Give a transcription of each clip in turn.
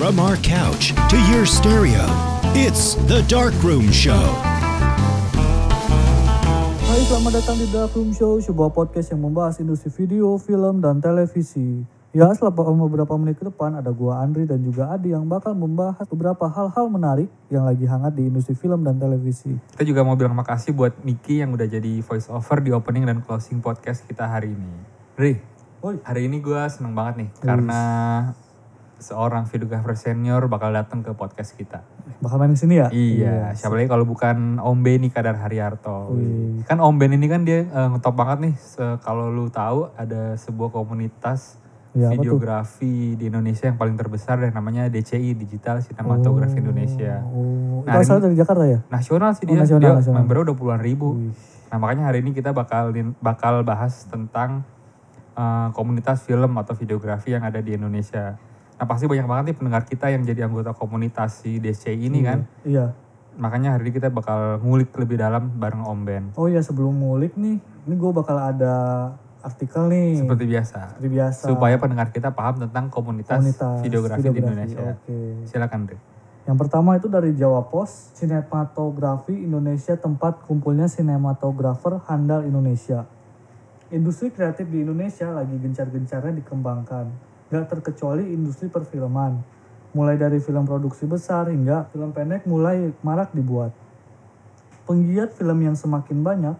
From our couch to your stereo, it's The Dark Room Show. Hai, selamat datang di Dark Room Show, sebuah podcast yang membahas industri video, film, dan televisi. Ya, selama beberapa menit ke depan ada gua Andri dan juga Adi yang bakal membahas beberapa hal-hal menarik yang lagi hangat di industri film dan televisi. Kita juga mau bilang makasih buat Miki yang udah jadi voice over di opening dan closing podcast kita hari ini. Ri, Oi, hari ini gue seneng banget nih karena seorang videographer senior bakal datang ke podcast kita. bakal main di sini ya? Iya, siapa lagi kalau bukan Om Benny Kadar Haryanto. Wih. Kan Om Ben ini kan dia eh, ngetop banget nih. Kalau lu tahu ada sebuah komunitas Iya, tuh? videografi di Indonesia yang paling terbesar dan namanya DCI Digital Cinematography Indonesia. Oh, Nah, asal dari Jakarta ya? Nasional sih Oh, dia, nasional, dia nasional. membernya udah puluhan ribu. Wih. Nah makanya hari ini kita bakal bakal bahas tentang eh, komunitas film atau videografi yang ada di Indonesia. Nah pasti banyak banget nih pendengar kita yang jadi anggota komunitas si DCI ini kan. Iya. Makanya hari ini kita bakal ngulik lebih dalam bareng Om Ben. Oh iya, sebelum ngulik nih, ini gue bakal ada artikel nih. Seperti biasa. Seperti biasa. Supaya pendengar kita paham tentang komunitas, Komunitas videografi, di Indonesia. Oke. Silakan Dre. Yang pertama itu dari Jawa Pos, Sinematografi Indonesia tempat kumpulnya sinematografer handal Indonesia. Industri kreatif di Indonesia lagi gencar-gencarnya dikembangkan. Gak terkecuali industri perfilman. Mulai dari film produksi besar hingga film pendek mulai marak dibuat. Penggiat film yang semakin banyak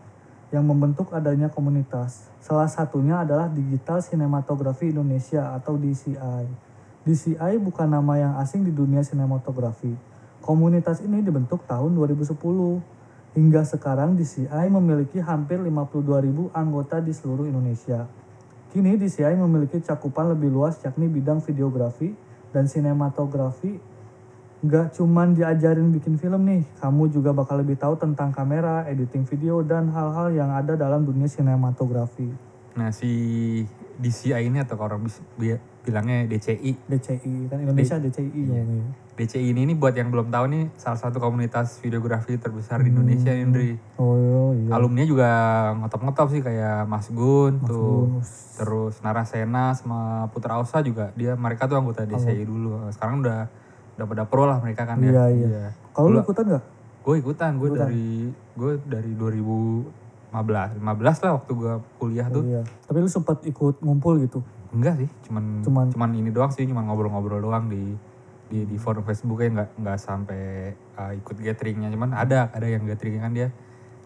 yang membentuk adanya komunitas. Salah satunya adalah Digital Cinematography Indonesia atau DCI. DCI bukan nama yang asing di dunia sinematografi. Komunitas ini dibentuk tahun 2010. Hingga sekarang DCI memiliki hampir 52.000 anggota di seluruh Indonesia. Kini DCI memiliki cakupan lebih luas yakni bidang videografi dan sinematografi Gak cuman diajarin bikin film nih, kamu juga bakal lebih tahu tentang kamera, editing video, dan hal-hal yang ada dalam dunia sinematografi. Nah si DCI ini atau kalau bilangnya DCI. DCI, kan Indonesia DCI ngomongnya. DCI ini, ini buat yang belum tahu nih salah satu komunitas videografi terbesar di Indonesia Indri. Oh iya. Alumni juga ngetop-ngetop sih kayak Mas Gun tuh. Gun. Terus Narasena sama Putra Ausa juga dia mereka tuh anggota DCI dulu. Sekarang udah udah pada pro lah mereka kan Iya, ya. iya. Kalau lu ikutan gak? Gue ikutan, gue dari gue dari 2015, 15 lah waktu gue kuliah tuh. Iya. Tapi lu sempat ikut ngumpul gitu? Enggak sih, cuman Cuman- cuman, ini doang sih, cuman ngobrol-ngobrol doang di di di forum Facebooknya nggak nggak sampai uh, ikut gatheringnya, cuman ada ada yang gathering kan dia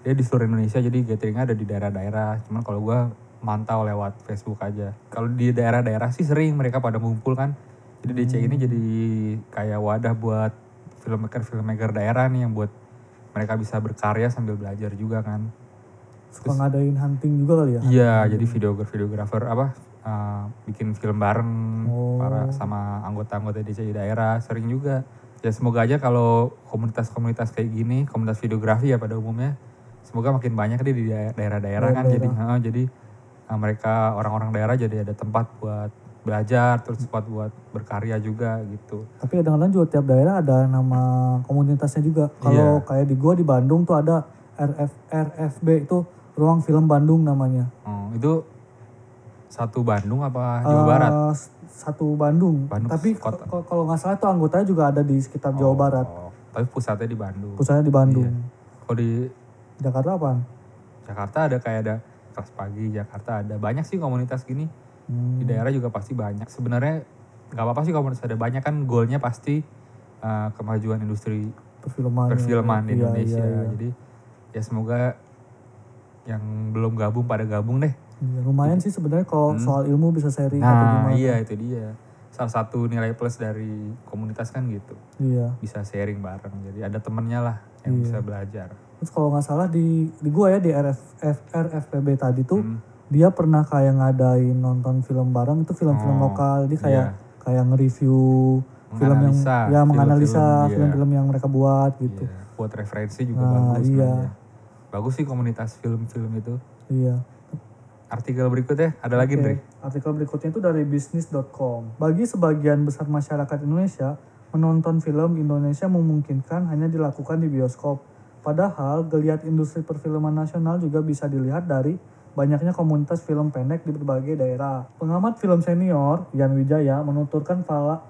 dia di seluruh Indonesia jadi gatheringnya ada di daerah-daerah, cuman kalau gua mantau lewat Facebook aja. Kalau di daerah-daerah sih sering mereka pada ngumpul kan, jadi DC ini jadi kayak wadah buat filmmaker filmmaker daerah nih yang buat mereka bisa berkarya sambil belajar juga kan. Suka ngadain hunting juga kali ya? Iya, jadi videografer videografer apa uh, bikin film bareng Oh. para sama anggota-anggota DCI daerah sering juga. Ya semoga aja kalau komunitas-komunitas kayak gini, komunitas videografi ya pada umumnya, semoga makin banyak deh di daer- daerah-daerah kan. Jadi, uh, jadi uh, mereka orang-orang daerah jadi ada tempat buat belajar, terus tempat buat berkarya juga gitu. Tapi kadang-kadang juga tiap daerah ada nama komunitasnya juga. Kalau Iya. kayak di gua di Bandung tuh ada RF, RFB itu Ruang Film Bandung namanya. Oh, itu satu Bandung apa Jawa Eh, Barat? Satu Bandung. Bandung Tapi kalau nggak salah itu anggotanya juga ada di sekitar Jawa Barat. Oh, tapi pusatnya di Bandung. Pusatnya di Bandung. Iya. Kalau di Jakarta apaan? Jakarta ada kayak ada kelas pagi Jakarta ada banyak sih komunitas gini Hmm. di daerah juga pasti banyak sebenarnya nggak apa-apa sih komunitas ada banyak kan goalnya pasti uh, kemajuan industri Perfilman. perfilman di Iya, Indonesia iya, iya. jadi ya semoga yang belum gabung pada gabung deh Iya, lumayan sih sebenarnya kalau soal ilmu bisa sharing atau nah gimana. iya itu dia salah satu nilai plus dari komunitas kan gitu Iya. bisa sharing bareng jadi ada temennya lah yang Iya. bisa belajar Terus kalau nggak salah di di gua ya di RF, F- RFPB tadi tuh Hmm. dia pernah kayak ngadain nonton film bareng itu film-film Oh, lokal. Jadi kayak kayak nge-review film yang Menganalisa ya film-film, menganalisa iya. film-film yang mereka buat gitu. Iya, buat referensi juga Nah, bagus iya. Bagus sih komunitas film-film itu Iya. artikel berikutnya ada lagi Ndri Artikel berikutnya itu dari bisnis.com. Bagi sebagian besar masyarakat Indonesia, menonton film Indonesia memungkinkan hanya dilakukan di bioskop. Padahal geliat industri perfilman nasional juga bisa dilihat dari banyaknya komunitas film pendek di berbagai daerah. Pengamat film senior, Yan Wijaya, menuturkan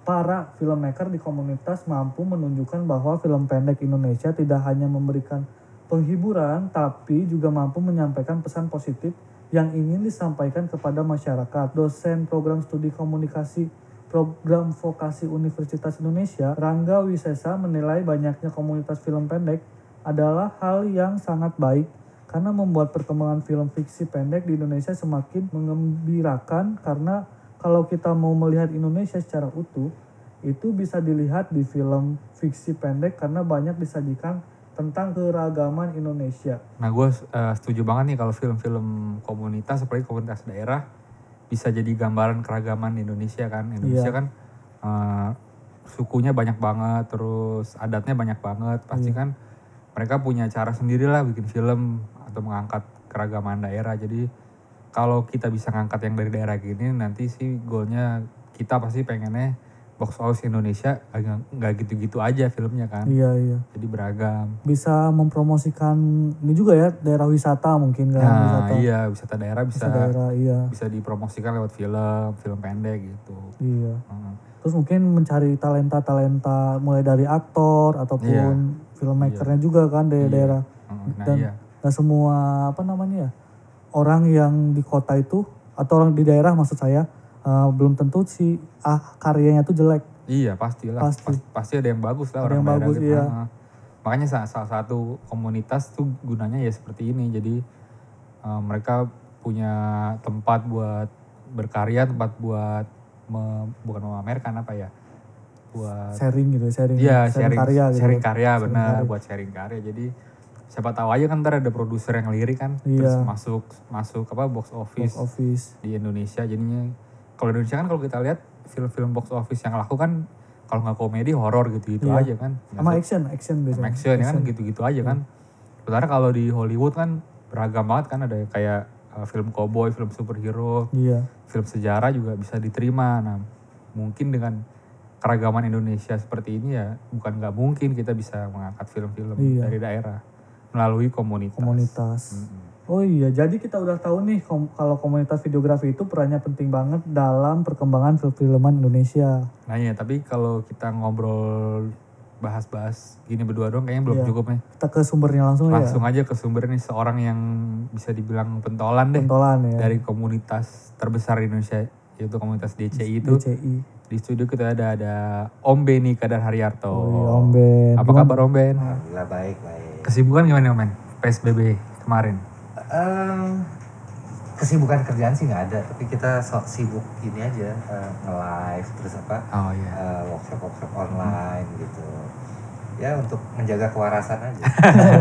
para filmmaker di komunitas mampu menunjukkan bahwa film pendek Indonesia tidak hanya memberikan penghiburan, tapi juga mampu menyampaikan pesan positif yang ingin disampaikan kepada masyarakat. Dosen program studi komunikasi program vokasi Universitas Indonesia, Rangga Wisesa menilai banyaknya komunitas film pendek adalah hal yang sangat baik karena membuat perkembangan film fiksi pendek di Indonesia semakin mengembirakan karena kalau kita mau melihat Indonesia secara utuh itu bisa dilihat di film fiksi pendek karena banyak disajikan tentang keragaman Indonesia. Nah gue setuju banget nih kalau film-film komunitas, apalagi komunitas daerah bisa jadi gambaran keragaman Indonesia kan. Indonesia Iya. kan eh, sukunya banyak banget, terus adatnya banyak banget. Pasti Iya. kan mereka punya cara sendiri lah bikin film atau mengangkat keragaman daerah. Jadi kalau kita bisa ngangkat yang dari daerah gini, nanti sih goalnya kita pasti pengennya box office Indonesia agak nggak gitu-gitu aja filmnya kan. Iya iya. Jadi beragam. Bisa mempromosikan ini juga ya daerah wisata mungkin kan Nah wisata, iya wisata daerah bisa wisata daerah iya bisa dipromosikan lewat film, film pendek gitu. iya. Heeh. Terus mungkin mencari talenta-talenta mulai dari aktor ataupun filmmakernya juga kan dari Iya. daerah. Heeh, Nah Dan iya, nggak semua apa namanya ya orang yang di kota itu atau orang di daerah maksud saya eh, belum tentu si ah karyanya tuh jelek. iya pastilah. Pasti. Pas- pasti ada yang bagus lah Ada orang yang bagus, gitu. iya. Heeh. Makanya sa- salah satu komunitas tuh gunanya ya seperti ini. Jadi eh, mereka punya tempat buat berkarya, tempat buat me- bukan memamerkan apa ya? Buat Sharing gitu, sharing, Iya sharing, karya gitu. sharing karya Sharing benar karya. buat sharing karya. Jadi siapa tahu aja kan ntar ada produser yang lirik kan, terus Iya. masuk masuk apa box office Box office. di Indonesia. Jadinya kalau di Indonesia kan kalau kita lihat film-film box office yang laku kan kalau nggak komedi horor gitu-gitu Iya. aja kan. Sama action, action biasanya. Sama action, ya kan gitu-gitu aja kan. Sementara kalau di Hollywood kan beragam banget kan ada kayak uh, film cowboy, film superhero, Iya. film sejarah juga bisa diterima. Nah, mungkin dengan keragaman Indonesia seperti ini ya bukan nggak mungkin kita bisa mengangkat film-film Iya. dari daerah melalui komunitas. Komunitas. Mm-mm. Oh iya, jadi kita udah tahu nih kom- kalau komunitas videografi itu perannya penting banget dalam perkembangan film-filman Indonesia. Nah ya, tapi kalau kita ngobrol bahas-bahas gini berdua doang kayaknya belum Iya. cukup nih. Kita ke sumbernya langsung, Langsung ya. aja ke sumber nih seorang yang bisa dibilang pentolan deh Pentolan ya. dari komunitas terbesar di Indonesia yaitu komunitas DCI itu. DCI. Di studio kita ada ada Om Beni Kadar Haryanto. Oh, iya, Om Ben. Apa kabar Om Ben? Alhamdulillah baik baik. Kesibukan gimana Om Ben? PSBB kemarin. Em, kesibukan kerjaan sih nggak ada, tapi kita sok sibuk ini aja eh, nge-live terus apa Oh iya. eh, workshop workshop online gitu. Ya untuk menjaga kewarasan aja.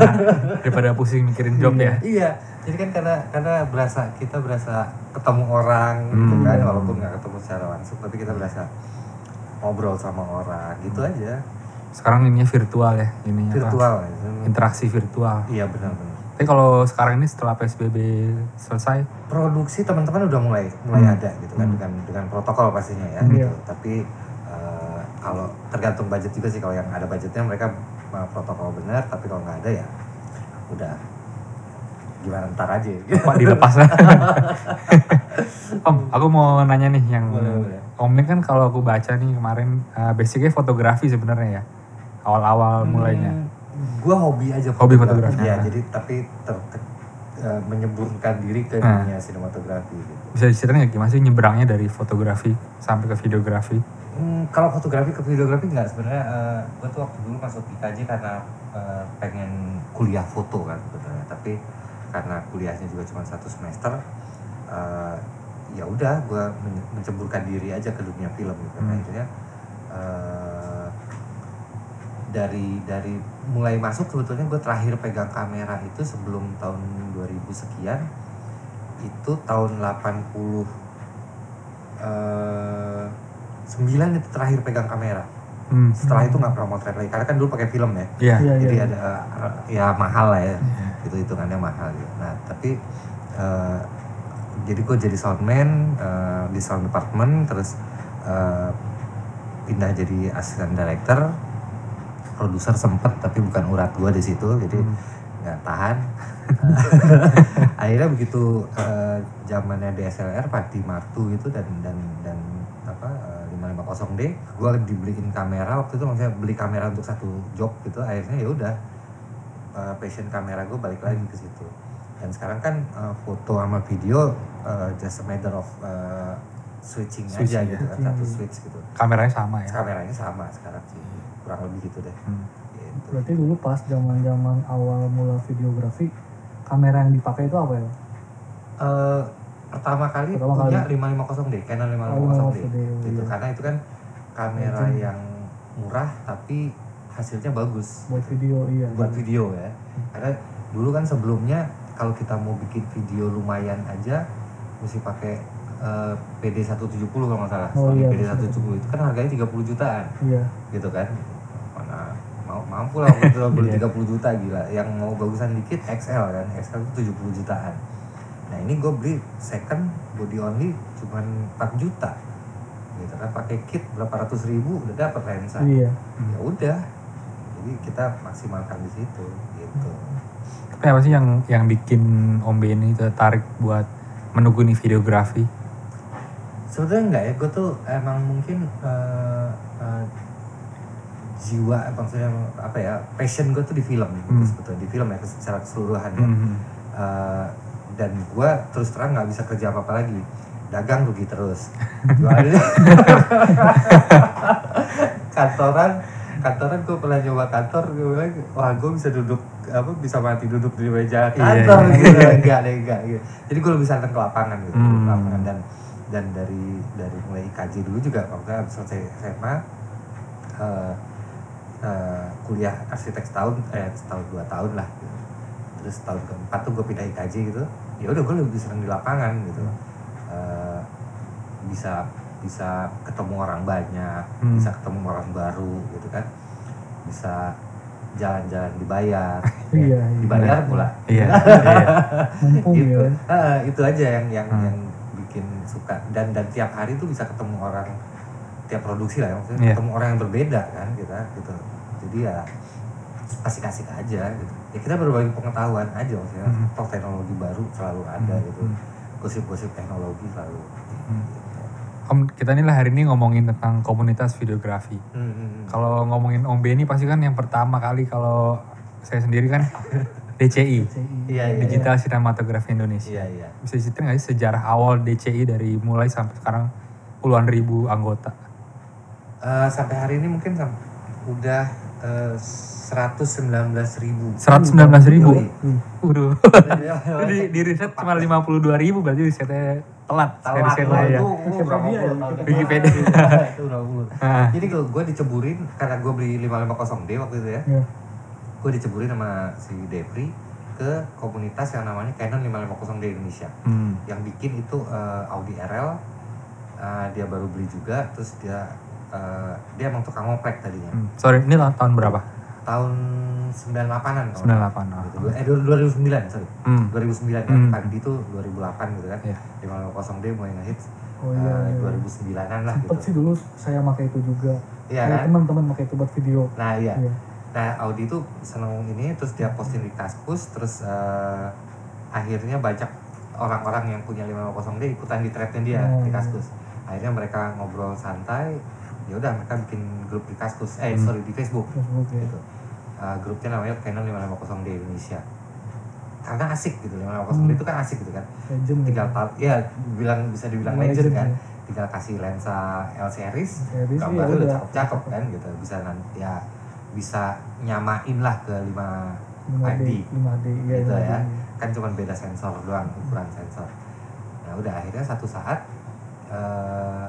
Daripada pusing mikirin job ya. iya, jadi kan karena karena berasa kita berasa ketemu orang gitu Hmm. kan, walaupun nggak ketemu secara langsung, tapi kita berasa ngobrol sama orang gitu aja. Sekarang ininya virtual ya, ini apa? Virtual gitu. Interaksi virtual. Iya benar-benar. Tapi kalau sekarang ini setelah PSBB selesai, produksi teman-teman udah mulai mulai Hmm. ada gitu kan Hmm. dengan dengan protokol pastinya ya Hmm. gitu. Tapi eh, kalau tergantung budget juga sih kalau yang ada budgetnya mereka eh, protokol benar tapi kalau nggak ada ya udah gimana ntar aja gitu. Pak dilepas Om, aku mau nanya nih yang Boleh, boleh. Om ini kan kalau aku baca nih kemarin uh, basicnya fotografi sebenarnya ya. Awal-awal mulainya. Gua hobi aja Hobi fotografi. ya jadi tapi ter, eh, menyeburkan diri ke Nah. dunia sinematografi gitu Bisa diceritain nggak gimana sih nyebrangnya dari fotografi sampai ke videografi? Hmm, kalau fotografi ke videografi nggak sebenarnya eh, gue tuh waktu dulu masuk IKJ karena eh, pengen kuliah foto kan sebenarnya tapi karena kuliahnya juga cuma satu semester eh, ya udah gue men- menceburkan diri aja ke dunia film gitu Hmm. akhirnya eh, dari dari mulai masuk sebetulnya gue terakhir pegang kamera itu sebelum tahun 2000 sekian itu tahun 80 eh 9 itu terakhir pegang kamera. Hmm. Setelah itu nggak pernah motret lagi karena kan dulu pakai film ya. Iya. Iya, Jadi iya. ada ya mahal lah ya. Iya. Itu hitungannya mahal gitu. Nah, tapi eh, jadi gue jadi soundman eh, di sound department terus eh, pindah jadi asisten director produser sempet tapi bukan urat gue di situ jadi Hmm. nggak tahan. Akhirnya begitu eh, zamannya DSLR Pati Martu gitu dan dan dan apa eh, 550D gue dibeliin kamera waktu itu maksudnya beli kamera untuk satu job gitu akhirnya ya udah eh, passion kamera gue balik lagi ke situ. Dan sekarang kan eh, foto sama video eh, just a matter of eh, switching, aja Switching, gitu kan satu switch gitu. Kameranya sama ya. kameranya sama sekarang sih kurang lebih gitu deh Hmm. gitu. Berarti dulu pas zaman zaman awal mula videografi, kamera yang dipakai itu apa ya? Eh, pertama kali Pertama punya kali. 550D Canon 550D Oh, 550D, gitu iya. karena itu kan kamera Legend. yang murah tapi hasilnya bagus Buat video iya. buat video ya karena dulu kan sebelumnya kalau kita mau bikin video lumayan aja mesti pakai eh, PD 170 kalau nggak salah Oh, Sony iya, PD betul. 170 itu kan harganya 30 jutaan Iya. gitu kan mampu lah beli Iya. 30 juta gila. Yang mau bagusan dikit XL kan. XL itu 70 jutaan. Nah ini gue beli second body only cuman 4 juta. Gitu kan pakai kit berapa ratus ribu udah dapet lensa. Iya. ya udah. Jadi kita maksimalkan di situ gitu. Tapi apa sih yang yang bikin Om Benny tertarik buat menekuni videografi? sebetulnya enggak ya gue tuh emang mungkin eh, eh, jiwa maksudnya apa ya passion gue tuh di film gitu Hmm. sebetulnya di film ya secara keseluruhan ya. Hmm. Eh, dan gue terus terang nggak bisa kerja apa apa lagi dagang rugi terus kantoran kantoran gue pernah nyoba kantor gue bilang wah gue bisa duduk apa bisa mati duduk di meja Iya, kantor iya. gitu enggak deh enggak gitu jadi gue lebih santai ke lapangan gitu Hmm. lapangan dan dan dari dari mulai IKJ dulu juga waktu habis selesai SMA eh, eh, kuliah arsitek setahun eh setahun dua tahun lah gitu. terus tahun keempat tuh gue pindah IKJ gitu ya udah gue lebih senang di lapangan gitu Eh, bisa bisa ketemu orang banyak Hmm. bisa ketemu orang baru gitu kan bisa jalan-jalan dibayar Iya, iya. dibayar pula Iya. iya. Mumpung gitu ya. Ah, itu aja yang yang Hmm. yang bikin suka dan dan tiap hari tuh bisa ketemu orang tiap produksi lah ya maksudnya Iya. ketemu orang yang berbeda kan kita gitu jadi ya asik-asik aja gitu ya kita berbagi pengetahuan aja maksudnya Hmm. toh teknologi baru selalu ada Hmm. gitu gosip-gosip teknologi selalu Hmm. Om, kita nih lah hari ini ngomongin tentang komunitas videografi. Hmm, hmm. Kalau ngomongin Om Benny pasti kan yang pertama kali kalau saya sendiri kan DCI, CI. iya iya Digital Cinematography Indonesia. iya iya Bisa ceritain nggak sih sejarah awal DCI dari mulai sampai sekarang puluhan ribu anggota? Eh, sampai hari ini mungkin sam- udah eh, 119 ribu 119 ribu. Yoi. Hmm. Waduh. di, di riset cuma 52 ribu berarti risetnya telat. Telat ya. itu uh, berapa Wikipedia ya, puluh tahun Wikipedia. itu udah puluh. Ah. Jadi kalau gue diceburin karena gue beli 550D waktu itu ya, Iya. gue diceburin sama si Depri ke komunitas yang namanya Canon 550D Indonesia. Hmm. Yang bikin itu eh, Audi RL, eh, dia baru beli juga, terus dia eh, dia emang tukang ngoprek tadinya. Hmm. Sorry, ini tahun tahun berapa? Tahun 98-an kalau 98. nggak ah. salah. Gitu. Eh 2009 sorry. Hmm. 2009 kan, Hmm. Pandi itu 2008 gitu kan. Iya. 550D mulai ngehits Oh iya. eh, iya. 2009-an lah Sempet gitu. sih dulu saya pakai itu juga. Iya Ada kan? teman-teman pakai itu buat video. Nah iya. Iya. Nah Audi itu seneng ini terus dia posting di Kaskus terus eh, akhirnya banyak orang-orang yang punya 550D ikutan di threadnya dia Oh, di iya. Kaskus. Akhirnya mereka ngobrol santai. Ya udah mereka bikin grup di Kaskus. Eh Hmm. sorry di Facebook Facebook ya. gitu. Eh, grupnya namanya Canon 550D Indonesia. Karena asik gitu 550D Hmm. itu kan asik gitu kan. Legend Tinggal ya. tal ya bilang bisa dibilang legend legend, kan. ya. Tinggal kasih lensa L series Series sih ya udah udah. cakep-cakep kan gitu bisa nanti ya bisa nyamain lah ke 5 5D, ID 5D, iya gitu 5D. ya kan cuma beda sensor doang ukuran sensor ya udah akhirnya satu saat eh,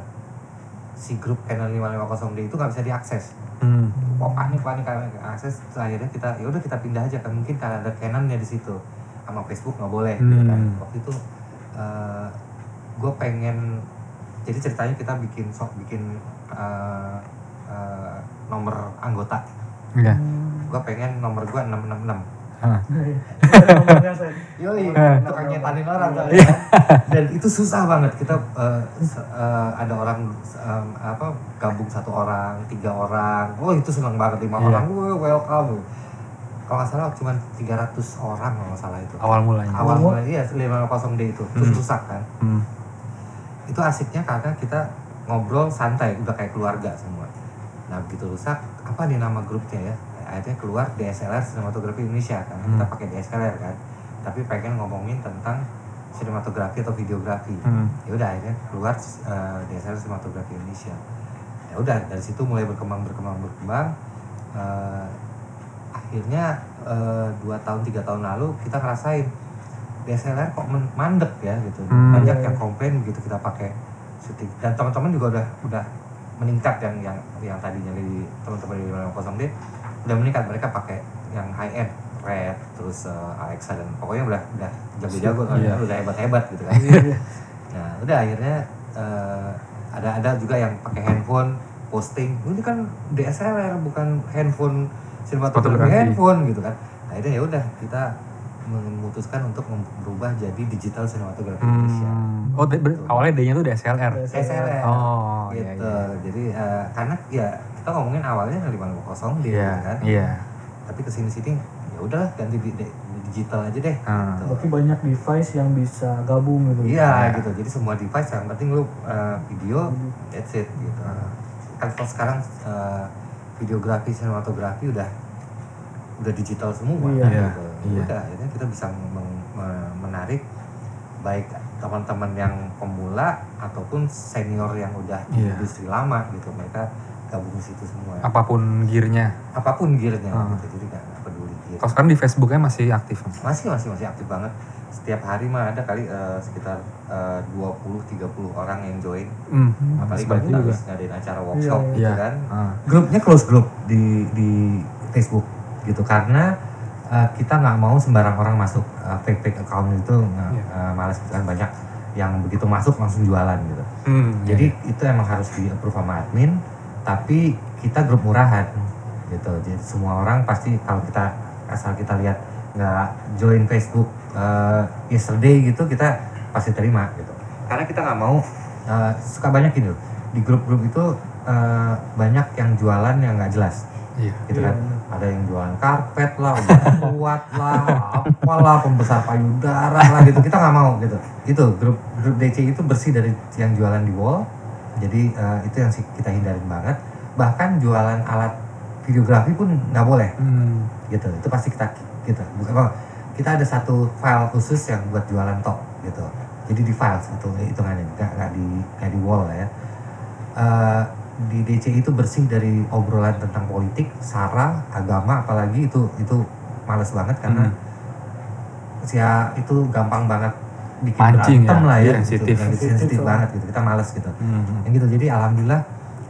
si grup Canon 550D itu nggak bisa diakses Hmm. kok panik panik karena nggak akses Terus akhirnya kita ya udah kita pindah aja kan mungkin karena ada Canonnya di situ sama Facebook nggak boleh gitu kan Hmm. waktu itu gue pengen jadi ceritanya kita bikin sok bikin eh, eh, nomor anggota Iya. Hmm. gue pengen nomor gue 666 Ah. Yoi, nyetanin orang soalnya kan. Dan itu susah banget. Kita se- eh, ada orang em, apa gabung satu orang, tiga orang. Oh itu seneng banget lima Iya. orang. Wah, welcome. kalau nggak salah cuma 300 orang kalau nggak salah itu Awal mulanya. awal mulai iya 550D itu terus Hmm. rusak kan Hmm. itu asiknya karena kita ngobrol santai udah kayak keluarga semua nah begitu rusak apa nih nama grupnya ya akhirnya keluar DSLR Sinematografi Indonesia kan kita Hmm. pakai DSLR kan tapi pengen ngomongin tentang sinematografi atau videografi. Hmm. ya udah akhirnya keluar DSLR Sinematografi Indonesia. Ya udah dari situ mulai berkembang berkembang berkembang. Eh, akhirnya eh, dua tahun tiga tahun lalu kita ngerasain DSLR kok mandek ya gitu. Hmm. banyak yang komplain begitu kita pakai syuting. Dan teman-teman juga udah udah meningkat yang yang yang tadinya di teman-teman di 550D udah meningkat. Mereka pakai yang high end red terus eh, Alexa dan pokoknya udah udah jago-jago kan, Iya. udah hebat-hebat gitu kan Iya. Nah, udah akhirnya eh, ada ada juga yang pakai handphone posting. Ini kan DSLR bukan handphone sinematografi handphone gitu kan. Akhirnya ya udah kita memutuskan untuk berubah jadi digital sinematografi Indonesia. Hmm. Oh, de- ber- awalnya D-nya tuh DSLR. SLR. Oh, iya, gitu. iya. Jadi eh, karena ya kita ngomongin awalnya 550 D Iya, kan. iya. Tapi ke sini sini ya udahlah ganti di, di- digital aja deh. Hmm. Gitu. Berarti banyak device yang bisa gabung gitu. Iya Ya. gitu. Jadi semua device yang penting lu uh, video that's it gitu. Kan kalau sekarang uh, videografi sinematografi udah udah digital semua Iya. gitu. Iya. Udah akhirnya kita bisa menarik baik teman-teman yang pemula ataupun senior yang udah di Iya. industri lama gitu. Mereka gabung di situ semua. Apa pun gearnya. Apa pun gearnya Ah. gitu. Jadi gear. Kalau sekarang di Facebooknya masih aktif. Masih masih masih aktif banget. Setiap hari mah ada kali eh, sekitar 20-30 orang yang join. Hmm. Apalagi masih kalau kita habis ngadain acara workshop Iya, gitu Iya. kan. Ah. Grupnya close group di di Facebook gitu karena eh, kita nggak mau sembarang orang masuk fake fake account itu nggak Iya. eh, malas gitu kan banyak yang begitu masuk langsung jualan gitu. Hmm, Jadi itu emang harus di approve sama admin, tapi kita grup murahan gitu. Jadi semua orang pasti kalau kita asal kita lihat nggak join Facebook eh, yesterday gitu kita pasti terima gitu. Karena kita nggak mau eh, suka banyak gitu di grup-grup itu eh, banyak yang jualan yang nggak jelas Iya. gitu Iya, kan. Ada yang jualan karpet lah, obat kuat lah, apalah pembesar payudara lah gitu. Kita nggak mau gitu. Itu grup grup DC itu bersih dari yang jualan di wall. Jadi eh, itu yang kita hindarin banget. Bahkan jualan alat videografi pun nggak boleh Hmm. gitu. Itu pasti kita gitu. Bukan kita ada satu file khusus yang buat jualan tok gitu. Jadi di file itu hitungannya nggak nggak di nggak di wall ya. Eh, di DC itu bersih dari obrolan tentang politik, sara, agama, apalagi itu itu males banget karena ya itu gampang banget bikin Mancing berantem ya, lah ya, iya, gitu. sensitif. Yang sensitif Sensitif banget gitu. Kita males gitu. Hmm. Yang gitu. Jadi alhamdulillah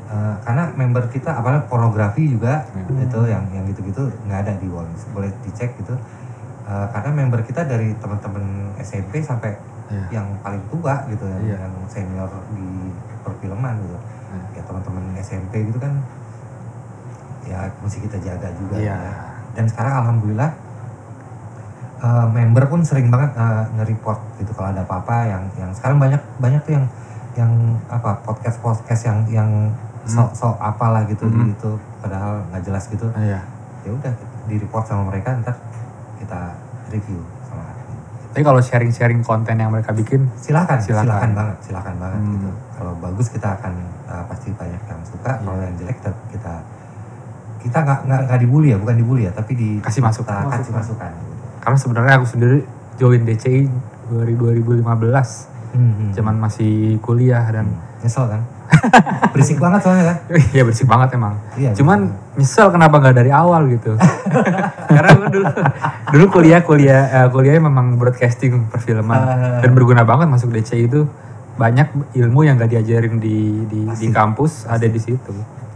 eh, karena member kita apalagi pornografi juga Hmm. itu yang yang gitu-gitu nggak ada di wall boleh dicek gitu Eh, karena member kita dari teman-teman SMP sampai Iya. yang paling tua gitu yang, Iya. yang senior di perfilman gitu Hmm. ya teman-teman SMP gitu kan ya mesti kita jaga juga Iya. ya. dan sekarang alhamdulillah eh, member pun sering banget eh, nge-report gitu kalau ada apa-apa yang yang sekarang banyak banyak tuh yang yang apa podcast podcast yang yang sok sok apalah gitu Hmm. di itu padahal nggak jelas gitu Iya. ya udah di report sama mereka ntar kita review sama admin. Tapi kalau sharing-sharing konten yang mereka bikin, silakan Silakan. silakan, banget silakan banget Hmm. gitu kalau bagus kita akan uh, pasti banyak yang suka Iya. kalau yang jelek kita kita nggak nggak dibully ya bukan dibully ya tapi di Kasih masukan. kita kasih Masukan. masukan gitu. karena sebenarnya aku sendiri join DCI dari 2015, Hmm, hmm. zaman masih kuliah dan Hmm. nyesel kan berisik banget soalnya kan ya bersih banget emang. iya Cuman betul. nyesel kenapa nggak dari awal gitu. Karena gue dulu dulu kuliah kuliah eh, kuliahnya memang broadcasting perfilman Ah. dan berguna banget masuk DCI itu banyak ilmu yang gak diajarin di di, di Pasti. kampus ada di situ.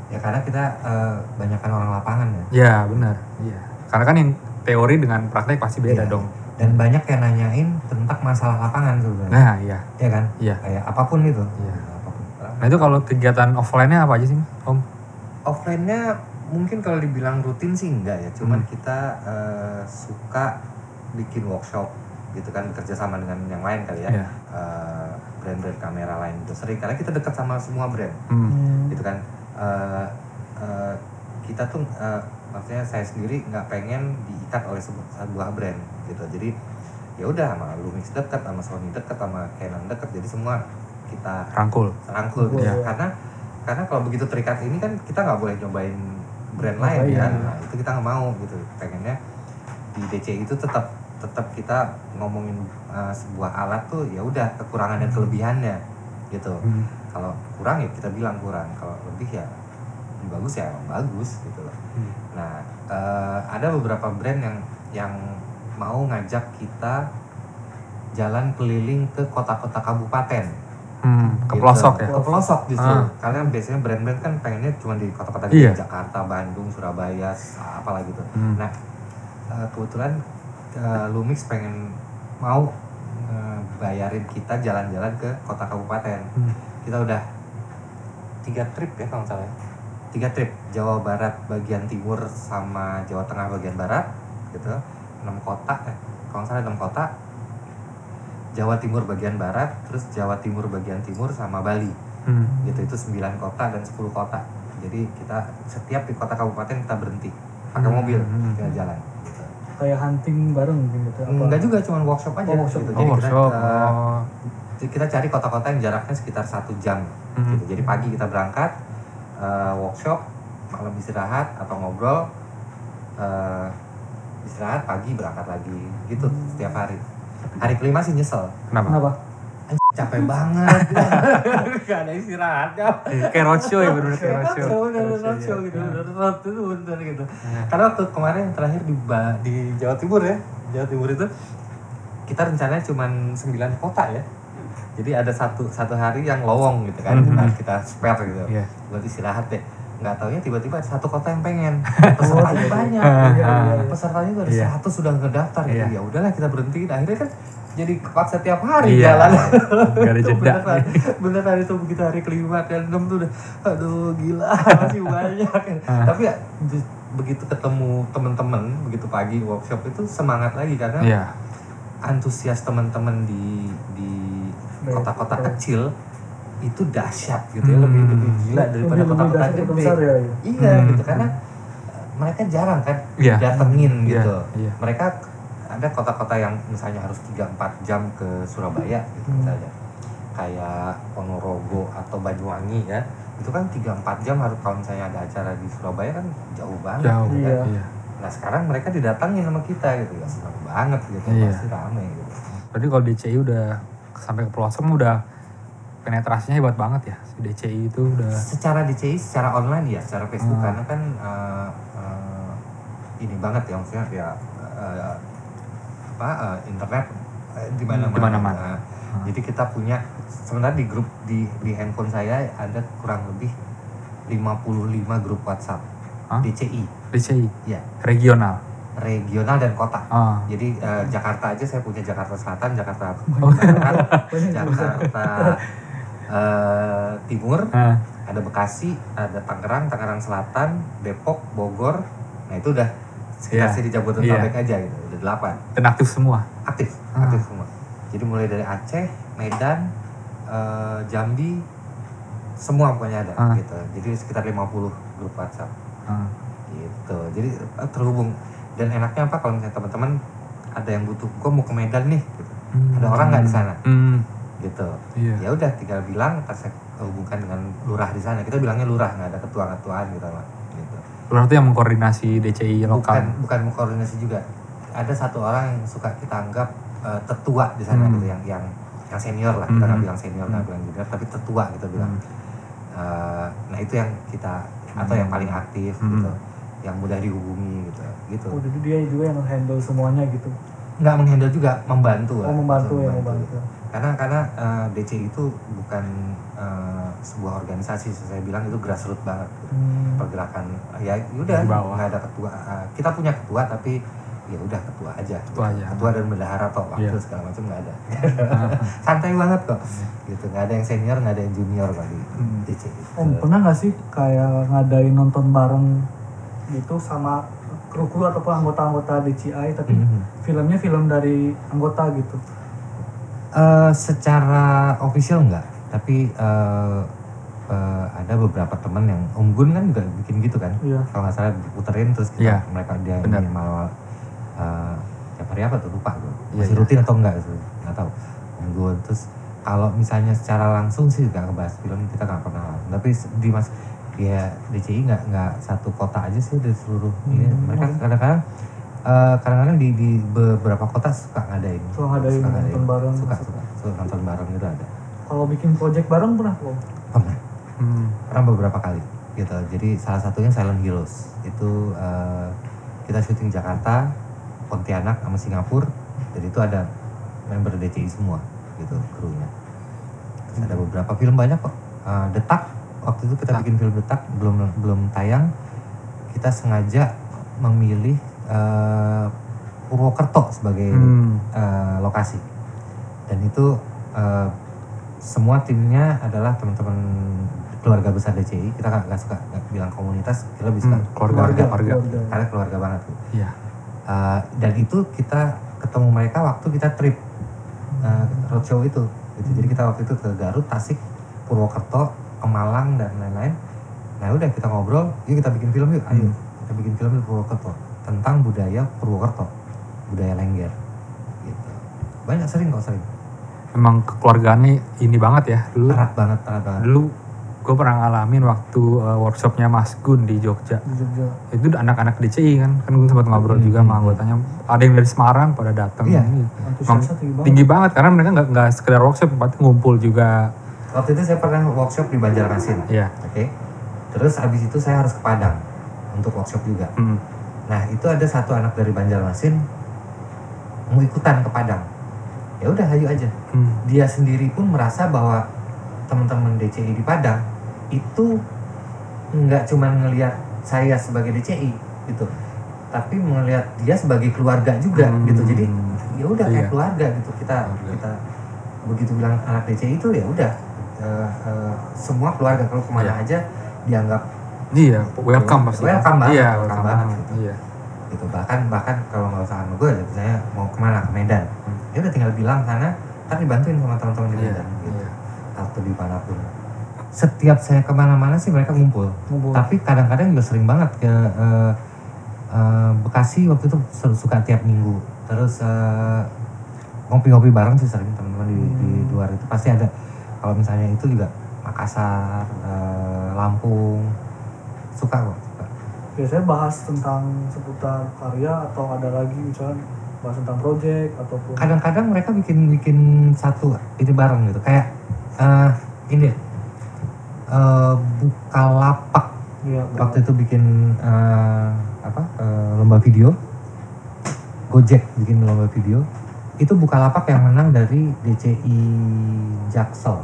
ya karena kita uh, banyakkan orang lapangan ya Ya benar. Iya. Karena kan yang teori dengan praktek pasti beda Iya. dong. Dan banyak yang nanyain tentang masalah lapangan sebenarnya Nah iya. ya kan Iya. kayak apa pun itu Iya. apa pun Nah itu kalau kegiatan offline-nya apa aja sih Om? offline-nya mungkin kalau dibilang rutin sih enggak ya cuman Hmm. kita eh, suka bikin workshop gitu kan bekerja sama dengan yang lain kali ya Iya. Eh, brand-brand kamera lain itu sering karena kita dekat sama semua brand Hmm. Gitu kan Eh, eh, kita tuh eh, maksudnya saya sendiri nggak pengen diikat oleh sebuah, sebuah brand gitu jadi ya udah sama Lumix deket sama Sony deket sama Canon deket jadi semua kita Rangkul. rangkul gitu Iya. karena karena kalau begitu terikat ini kan kita nggak boleh nyobain brand Oh, lain iya. kan nah, itu kita nggak mau gitu pengennya di DCI itu tetap tetap kita ngomongin uh, sebuah alat tuh ya udah kekurangan dan kelebihannya gitu Hmm. kalau kurang ya kita bilang kurang kalau lebih ya bagus ya bagus gitu loh Hmm. nah uh, ada beberapa brand yang yang mau ngajak kita jalan keliling ke kota-kota kabupaten Hmm, ke Gitu. pelosok ya. ke pelosok justru Ah. karena biasanya brand-brand kan pengennya cuma di kota-kota Iya. gede Jakarta Bandung Surabaya apalah gitu Hmm. nah eh, kebetulan eh, Lumix pengen mau eh, bayarin kita jalan-jalan ke kota kabupaten Hmm. kita udah tiga trip ya kalau salah ya. tiga trip Jawa Barat bagian timur sama Jawa Tengah bagian barat gitu enam kota eh, kalau nggak salah enam kota Jawa Timur bagian barat terus Jawa Timur bagian timur sama Bali Hmm. gitu itu 9 kota dan 10 kota jadi kita setiap di kota kabupaten kita berhenti pakai Hmm. mobil Hmm. kita jalan gitu. kayak hunting bareng gitu apa? enggak juga cuma workshop aja Oh, workshop. gitu. Oh, jadi workshop. kita uh, Oh. jadi kita cari kota-kota yang jaraknya sekitar satu jam Hmm. gitu. jadi pagi kita berangkat uh, workshop malam istirahat atau ngobrol uh, istirahat pagi berangkat lagi gitu Hmm. setiap hari hari kelima sih nyesel Kenapa? kenapa capek banget gak ada istirahat kan Kayak roadshow ya bener kayak roadshow. Bener, Roadshow, roadshow iya. gitu, bener, itu bener gitu. Iya. Karena waktu kemarin yang terakhir di Ba- di Jawa Timur ya, Jawa Timur itu kita rencananya cuma 9 kota ya. Jadi ada satu satu hari yang lowong gitu kan, Mhm. nah, kita spare gitu. Iya. Buat istirahat deh. Nggak taunya tiba-tiba ada satu kota yang pengen. Pesertanya banyak. Iya, iya, iya. Pesertanya tuh ada Iya. satu sudah ngedaftar gitu. Iya. Ya udahlah kita berhenti. Nah, akhirnya kan jadi kepaksa tiap hari Iya. jalan. Gak ada jeda. beneran, beneran itu begitu hari kelima ke enam tuh udah aduh gila masih banyak Ah. tapi ya be- begitu ketemu temen-temen begitu pagi workshop itu semangat lagi karena Iya. antusias teman-teman di di kota-kota kecil itu dahsyat gitu ya Hmm. lebih lebih gila daripada Lebih- lebih kota-kota gede lebih ya, iya. iya Hmm. gitu karena uh, mereka jarang kan Iya. datengin Iya, gitu iya. mereka ada kota-kota yang misalnya harus 3-4 jam ke Surabaya gitu Hmm. misalnya kayak Ponorogo atau Banyuwangi ya itu kan 3-4 jam harus kalau misalnya ada acara di Surabaya kan jauh banget Jauh. gitu kan. Iya. Iya. nah sekarang mereka didatangin sama kita gitu ya senang banget gitu Iya. pasti rame gitu Berarti kalau DCI udah sampai ke pelosok udah penetrasinya hebat banget ya. Si DCI itu udah secara DCI secara online ya secara Facebook Hmm. karena kan uh, uh, ini banget ya maksudnya ya uh, apa uh, internet uh, di mana-mana Di mana-mana. Nah, Hmm. jadi kita punya sebenarnya di grup di di handphone saya ada kurang lebih 55 grup WhatsApp Hah? DCI DCI ya regional. regional dan kota Ah. jadi uh, Jakarta aja saya punya Jakarta Selatan Jakarta Oh. Barat Jakarta uh, Timur Ah. ada Bekasi, ada Tangerang, Tangerang Selatan, Depok, Bogor. Nah itu udah sekitar sini Jabodetabek Iya. aja gitu, udah delapan Dan aktif semua. aktif, Ah. aktif semua. Jadi mulai dari Aceh, Medan, eh, Jambi, semua pokoknya ada Ah. gitu. Jadi sekitar 50 grup WhatsApp Ah. gitu. Jadi eh, terhubung dan enaknya apa kalau misalnya teman-teman ada yang butuh, gue mau ke Medan nih, gitu. Ada orang nggak di sana? Hmm. Gitu. Iya. ya udah tinggal bilang ntar saya hubungkan dengan lurah di sana kita bilangnya lurah nggak ada ketua-ketuaan gitu lah gitu Berarti yang mengkoordinasi DCI bukan lokal. bukan mengkoordinasi juga ada satu orang yang suka kita anggap eh, tetua di sana Hmm. gitu yang yang yang senior lah kita nggak Hmm. bilang senior nggak bilang junior tapi tetua kita bilang Hmm. Eh, nah itu yang kita atau yang paling aktif Hmm. gitu yang mudah dihubungi gitu gitu Oh, jadi dia juga yang handle semuanya gitu. nggak menghandle juga membantu lah Oh, membantu Maksudnya ya, membantu. Karena karena eh, DC itu bukan eh, sebuah organisasi saya bilang itu grassroots banget Hmm. pergerakan ya udah nggak ada ketua Eh, kita punya ketua tapi ya udah ketua aja Ketua aja. ketua dan bendahara toh waktu Iya. segala macam nggak ada santai banget kok gitu nggak ada yang senior nggak ada yang junior di Hmm. DC Om pernah nggak sih kayak ngadain nonton bareng gitu sama kru-kru ataupun anggota-anggota DCI tapi Mhm. filmnya film dari anggota gitu. Eh, secara official enggak, tapi eh, eh, ada beberapa teman yang Om Gun kan juga bikin gitu kan Iya. kalau nggak salah diputerin terus kita, Iya, mereka dia benar. ini malah eh, tiap hari apa tuh lupa gue Iya, masih iya. rutin atau enggak gitu nggak tahu Om Gun terus kalau misalnya secara langsung sih nggak ngebahas film kita nggak pernah tapi di mas dia DCI nggak nggak satu kota aja sih di seluruh ini Hmm. mereka kadang-kadang eh, kadang-kadang di, di beberapa kota suka ngadain. Suka ngadain nonton bareng. suka suka suka nonton bareng gitu ada. Kalau bikin project bareng pernah belum? pernah. Hmm. pernah beberapa kali gitu. Jadi salah satunya Silent Heroes. Itu eh, kita syuting Jakarta Pontianak sama Singapura. Jadi itu ada member DCI semua gitu krunya. Terus ada beberapa film banyak kok. Eh, Detak waktu itu kita bikin film Detak belum belum tayang. Kita sengaja memilih eh, Purwokerto sebagai Hmm. eh, lokasi. Dan itu eh, semua timnya adalah teman-teman keluarga besar DCI kita nggak suka nggak bilang komunitas kita lebih suka Hmm, keluarga, keluarga. karena keluarga banget tuh. Iya. Uh, dan itu kita ketemu mereka waktu kita trip uh, roadshow itu. Gitu. jadi kita waktu itu ke Garut Tasik Purwokerto ke Malang dan lain-lain. Nah udah kita ngobrol yuk kita bikin film yuk ayo. Kita bikin film di Purwokerto tentang budaya Purwokerto budaya Lengger gitu banyak sering kok sering Emang kekeluargaannya ini banget ya. Dulu erat banget erat banget dulu gue pernah ngalamin waktu uh, workshopnya Mas Gun di Jogja. Di Jogja. Itu anak-anak DCI kan, kan gue sempat ngobrol Hmm. juga sama anggotanya. Ada yang dari Semarang pada datang. Iya. Antusiasnya tinggi banget. tinggi banget karena mereka nggak nggak sekedar workshop, tapi ngumpul juga. waktu itu saya pernah workshop di Banjarmasin Iya. oke terus abis itu saya harus ke Padang untuk workshop juga Hmm. Nah itu ada satu anak dari Banjarmasin mau ikutan ke Padang. Ya udah ayo aja. Hmm. Dia sendiri pun merasa bahwa teman-teman DCI di Padang itu nggak cuma ngelihat saya sebagai DCI gitu, tapi melihat dia sebagai keluarga juga Hmm. gitu. Jadi ya udah kayak Iya. keluarga gitu kita Keluarga. kita begitu bilang anak DCI itu ya udah eh, eh, semua keluarga kalau ke mana Iya. aja dianggap Iya, welcome pasti. Welcome banget, Iya, welcome banget gitu. Iya. gitu bahkan bahkan kalau nggak usah sama gue saya mau ke mana ke Medan Hmm. ya udah tinggal bilang sana ntar dibantuin sama teman-teman di Iya. Medan gitu Iya. atau di mana pun setiap saya ke mana-mana sih mereka ngumpul Ngumpul. tapi kadang-kadang juga sering banget ke eh, eh, Bekasi waktu itu su- suka tiap minggu terus eh, ngopi-ngopi bareng sih sering teman-teman di, di Hmm. luar itu pasti ada kalau misalnya itu juga Makassar eh, Lampung suka kok suka. Biasanya bahas tentang seputar karya atau ada lagi misalnya bahas tentang project ataupun kadang-kadang mereka bikin bikin satu ini bareng gitu. Kayak eh ini eh Bukalapak. Iya, waktu itu bikin eh, apa eh, lomba video. Gojek bikin lomba video. Itu Bukalapak yang menang dari DCI Jaksel.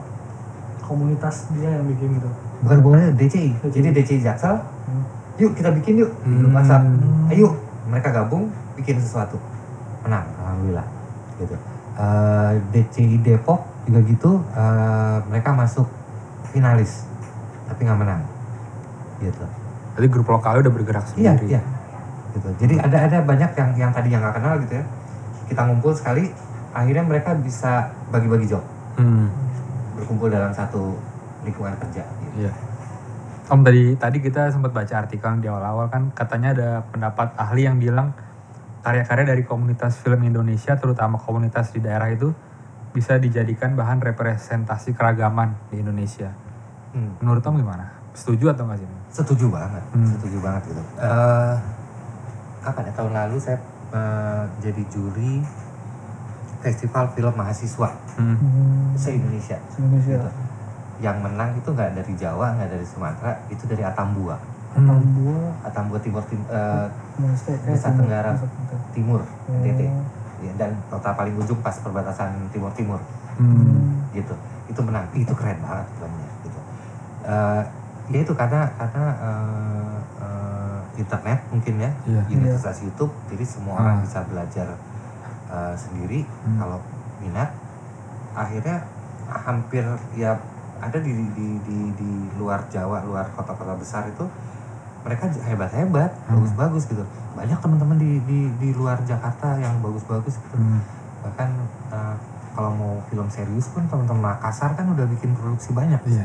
Komunitas dia yang bikin gitu. Bukan bukan DCI jadi DCI Jaksel Hmm. yuk kita bikin yuk. Di grup Hmm. WhatsApp. Ayo mereka gabung bikin sesuatu. Menang alhamdulillah. Gitu. Eh, DCI Depok juga gitu eh, mereka masuk finalis tapi nggak menang. Gitu. Jadi grup lokalnya udah bergerak iya sendiri. iya. Gitu. Jadi ada ada banyak yang yang tadi yang nggak kenal gitu ya. Kita ngumpul sekali akhirnya mereka bisa bagi-bagi job. Hmm. berkumpul dalam satu lingkungan kerja. Iya. Om tadi tadi kita sempat baca artikel di awal-awal kan katanya ada pendapat ahli yang bilang karya-karya dari komunitas film Indonesia terutama komunitas di daerah itu bisa dijadikan bahan representasi keragaman di Indonesia. Hmm. Menurut Om gimana? Setuju atau nggak sih? setuju banget Hmm. setuju banget gitu Eh kapan ya tahun lalu saya eh, jadi juri festival film mahasiswa Hmm. Hmm. se Indonesia Indonesia. gitu. Yang menang itu nggak dari Jawa nggak dari Sumatera itu dari Atambua Hmm. Tambua, Atambua Timur Tim, eh, Nusa Nusa Tenggara. Timur Oh. NTT Ya, dan kota paling ujung pas perbatasan Timur Timur Hmm. gitu itu menang itu keren banget filmnya gitu Eh, ya itu karena karena eh, eh, internet mungkin ya Iya. Universitas YouTube jadi semua Ah. orang bisa belajar eh, sendiri Hmm. kalau minat akhirnya hampir ya ada di di di, di luar Jawa luar kota-kota besar itu mereka hebat-hebat Hmm. bagus-bagus gitu banyak teman-teman di, di di luar Jakarta yang bagus-bagus gitu Hmm. bahkan eh, kalau mau film serius pun teman-teman Makassar kan udah bikin produksi banyak Iya.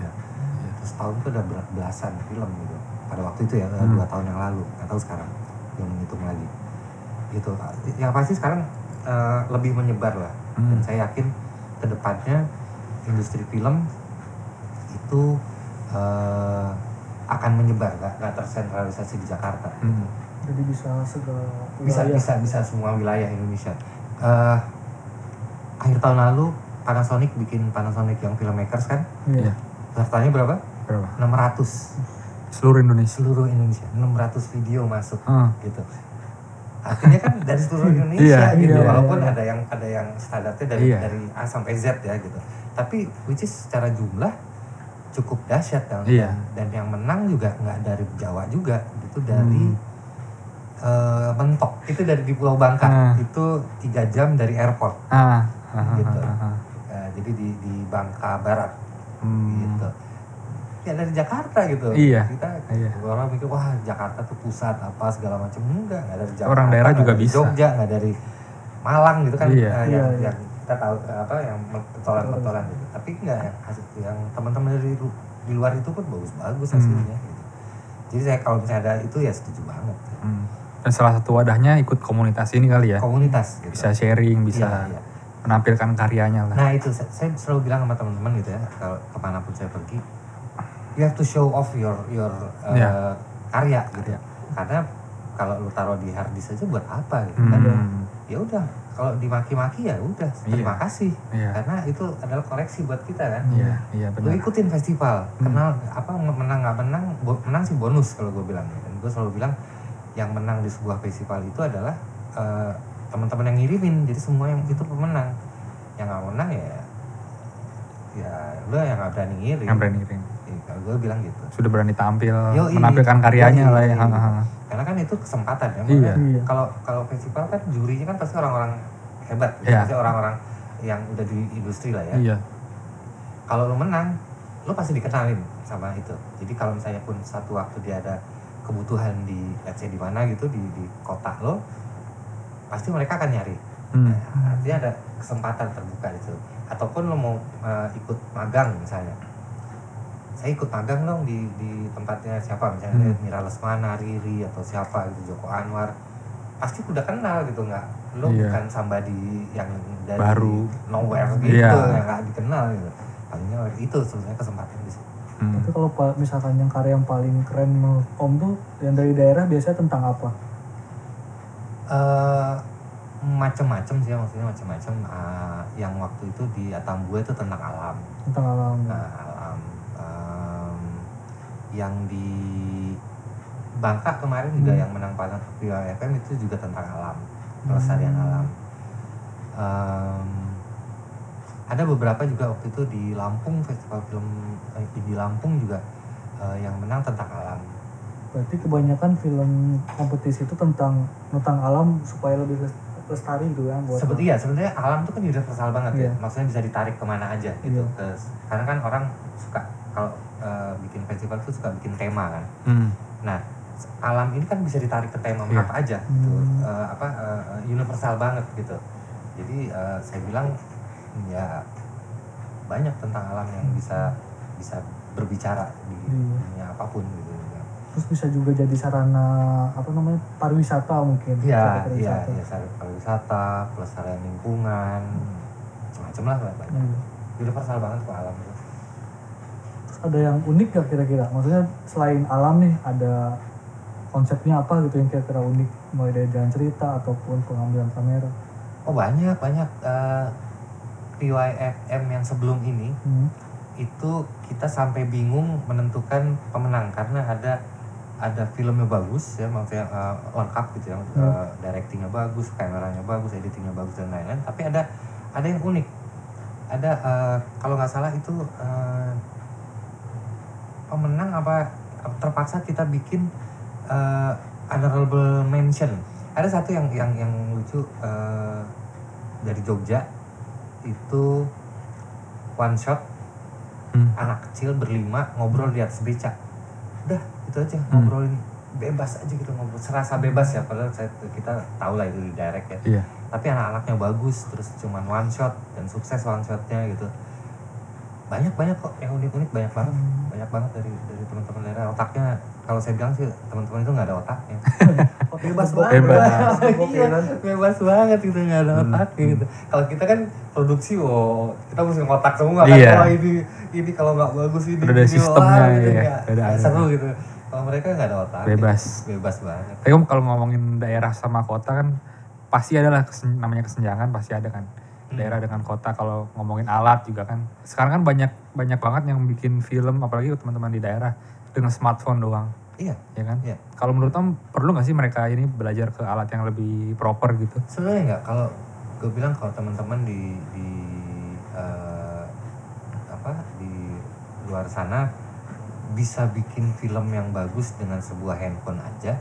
setahun tuh ada ber- belasan film gitu pada waktu itu ya eh, Hmm. dua tahun yang lalu nggak tahu sekarang belum menghitung lagi gitu yang pasti sekarang eh, lebih menyebar lah dan Hmm. saya yakin ke depannya industri film itu eh, akan menyebar nggak nggak tersentralisasi di Jakarta Hmm. Jadi bisa segala bisa wilayah. bisa bisa semua wilayah Indonesia Eh, akhir tahun lalu Panasonic bikin Panasonic yang filmmakers kan Iya. Iya. pesertanya berapa Berapa? 600 Seluruh Indonesia. seluruh Indonesia 600 video masuk Ah. gitu artinya kan dari seluruh Indonesia Iya, gitu iya, walaupun iya. ada yang ada yang standarnya dari Iya. dari A sampai Z ya gitu tapi which is secara jumlah cukup dahsyat kan Iya. dan yang menang juga nggak dari Jawa juga itu dari Hmm. eh, Mentok itu dari di Pulau Bangka Ah. itu tiga jam dari airport Ah. Ah, ah, Gitu. ah, ah. Eh, jadi di di Bangka Barat Hmm. gitu ya dari Jakarta gitu Iya, kita iya. orang mikir wah Jakarta tuh pusat apa segala macam enggak nggak dari Jakarta Orang daerah juga dari bisa. Jogja nggak dari Malang gitu kan Iya. yang, Iya, iya. yang kita tahu eh, apa yang petolan-petolan gitu tapi enggak yang hasil yang teman-teman dari di luar itu pun bagus-bagus Hmm. hasilnya gitu. jadi saya kalau misalnya ada itu ya setuju banget Hmm. Dan salah satu wadahnya ikut komunitas ini kali ya. komunitas gitu Bisa sharing, bisa Iya, iya. menampilkan karyanya lah. Nah itu saya, saya selalu bilang sama teman-teman gitu ya kalau ke mana pun saya pergi, you have to show off your your uh, Iya. karya gitu. Karya. Karena kalau lu taruh di hard disk aja buat apa gitu kan? Ya udah kalau dimaki-maki ya udah terima Iya. kasih Iya. karena itu adalah koreksi buat kita kan. Iya, iya Lu benar. ikutin festival, Hmm. kenal apa menang nggak menang, menang sih bonus kalau gue bilang. Dan gue selalu bilang yang menang di sebuah festival itu adalah eh, teman-teman yang ngirimin, jadi semua yang itu pemenang. Yang nggak menang ya ya lu yang nggak berani ngirim. Yang berani ring. Iya, kalau gue bilang gitu. Sudah berani tampil, Yoi. menampilkan karyanya Yoi. lah ya. Ha, ha, ha. Karena kan itu kesempatan ya. Iya. makanya Iya. Kalau kalau festival kan jurinya kan pasti orang-orang hebat, gitu. Iya. Pasti orang-orang yang udah di industri lah ya. Iya. kalau lu menang lu pasti dikenalin sama itu jadi kalau misalnya pun satu waktu dia ada kebutuhan di let's say di mana gitu di di kota lo pasti mereka akan nyari Hmm. Nah, artinya ada kesempatan terbuka itu ataupun lo mau eh, ikut magang misalnya saya ikut magang dong di di tempatnya siapa misalnya Hmm. Mira Lesmana, Riri atau siapa gitu Joko Anwar pasti udah kenal gitu nggak lo Iya. bukan somebody yang dari Baru. nowhere gitu Iya. yang nggak dikenal gitu palingnya itu sebenarnya kesempatan di situ Hmm. Tapi kalau misalkan yang karya yang paling keren menurut Om tuh yang dari daerah biasanya tentang apa? eh macem-macem sih maksudnya macem-macem Ah, yang waktu itu di Atambua itu tentang alam Tentang alam. Nah, yang di Bangka kemarin juga Hmm. yang menang paling FM itu juga tentang alam pelestarian Hmm. alam Em, ada beberapa juga waktu itu di Lampung festival film eh, di Lampung juga eh, yang menang tentang alam Berarti kebanyakan film kompetisi itu tentang tentang alam supaya lebih les- lestari gitu ya buat seperti ya sebenarnya alam itu kan universal banget ya Iya. maksudnya bisa ditarik ke mana aja gitu Iya. ke karena kan orang suka kalau eh, bikin festival itu suka bikin tema kan Hmm. nah alam ini kan bisa ditarik ke tema Iya. apa aja gitu Hmm. Eh, apa eh, universal banget gitu jadi eh, saya bilang ya banyak tentang alam yang bisa bisa berbicara di Iya. dunia apa pun gitu terus bisa juga jadi sarana apa namanya pariwisata mungkin Iya, iya, iya, sarana pariwisata, pelestarian lingkungan, macam-macam lah banyak. Iya. Universal banget kok alam itu. Ada yang unik gak kira-kira? Maksudnya selain alam nih ada konsepnya apa gitu yang kira-kira unik mulai dari jalan cerita ataupun pengambilan kamera. Oh banyak banyak eh, PYFM yang sebelum ini Hmm. itu kita sampai bingung menentukan pemenang karena ada ada filmnya bagus ya maksudnya eh, lengkap gitu ya Hmm. eh, directingnya bagus kameranya bagus editingnya bagus dan lain-lain tapi ada ada yang unik ada eh, kalau nggak salah itu eh, pemenang apa terpaksa kita bikin eh, honorable mention. Ada satu yang yang yang lucu eh, dari Jogja. Itu one shot. Hmm. anak kecil berlima ngobrol di atas beca. Udah itu aja Hmm. ngobrolin bebas aja gitu ngobrol. Serasa bebas ya padahal saya, kita tahu lah itu di direct ya. Iya. tapi anak-anaknya bagus terus cuman one shot dan sukses one shotnya gitu banyak banyak kok yang unik-unik banyak banget banyak banget dari dari teman-teman daerah otaknya kalau saya bilang sih teman-teman itu nggak ada otaknya bebas banget. Bebas. iya bebas banget gitu nggak ada otaknya gitu kalau kita kan produksi oh kita mesti ngotak semua kan Iya. wah ini ini kalau nggak bagus ini ada sistemnya, gitu, iya. Udah ada. nggak seru gitu kalau mereka nggak ada otak Bebas. bebas banget Tapi kalau ngomongin daerah sama kota kan pasti ada lah kesen- namanya kesenjangan pasti ada kan. Hmm. Daerah dengan kota kalau ngomongin alat juga kan. Sekarang kan banyak banyak banget yang bikin film apalagi teman-teman di daerah dengan smartphone doang, iya ya kan? Iya. Kalau menurut Om perlu nggak sih mereka ini belajar ke alat yang lebih proper gitu? sebenarnya nggak kalau gue bilang kalau teman-teman di di eh, apa di luar sana bisa bikin film yang bagus dengan sebuah handphone aja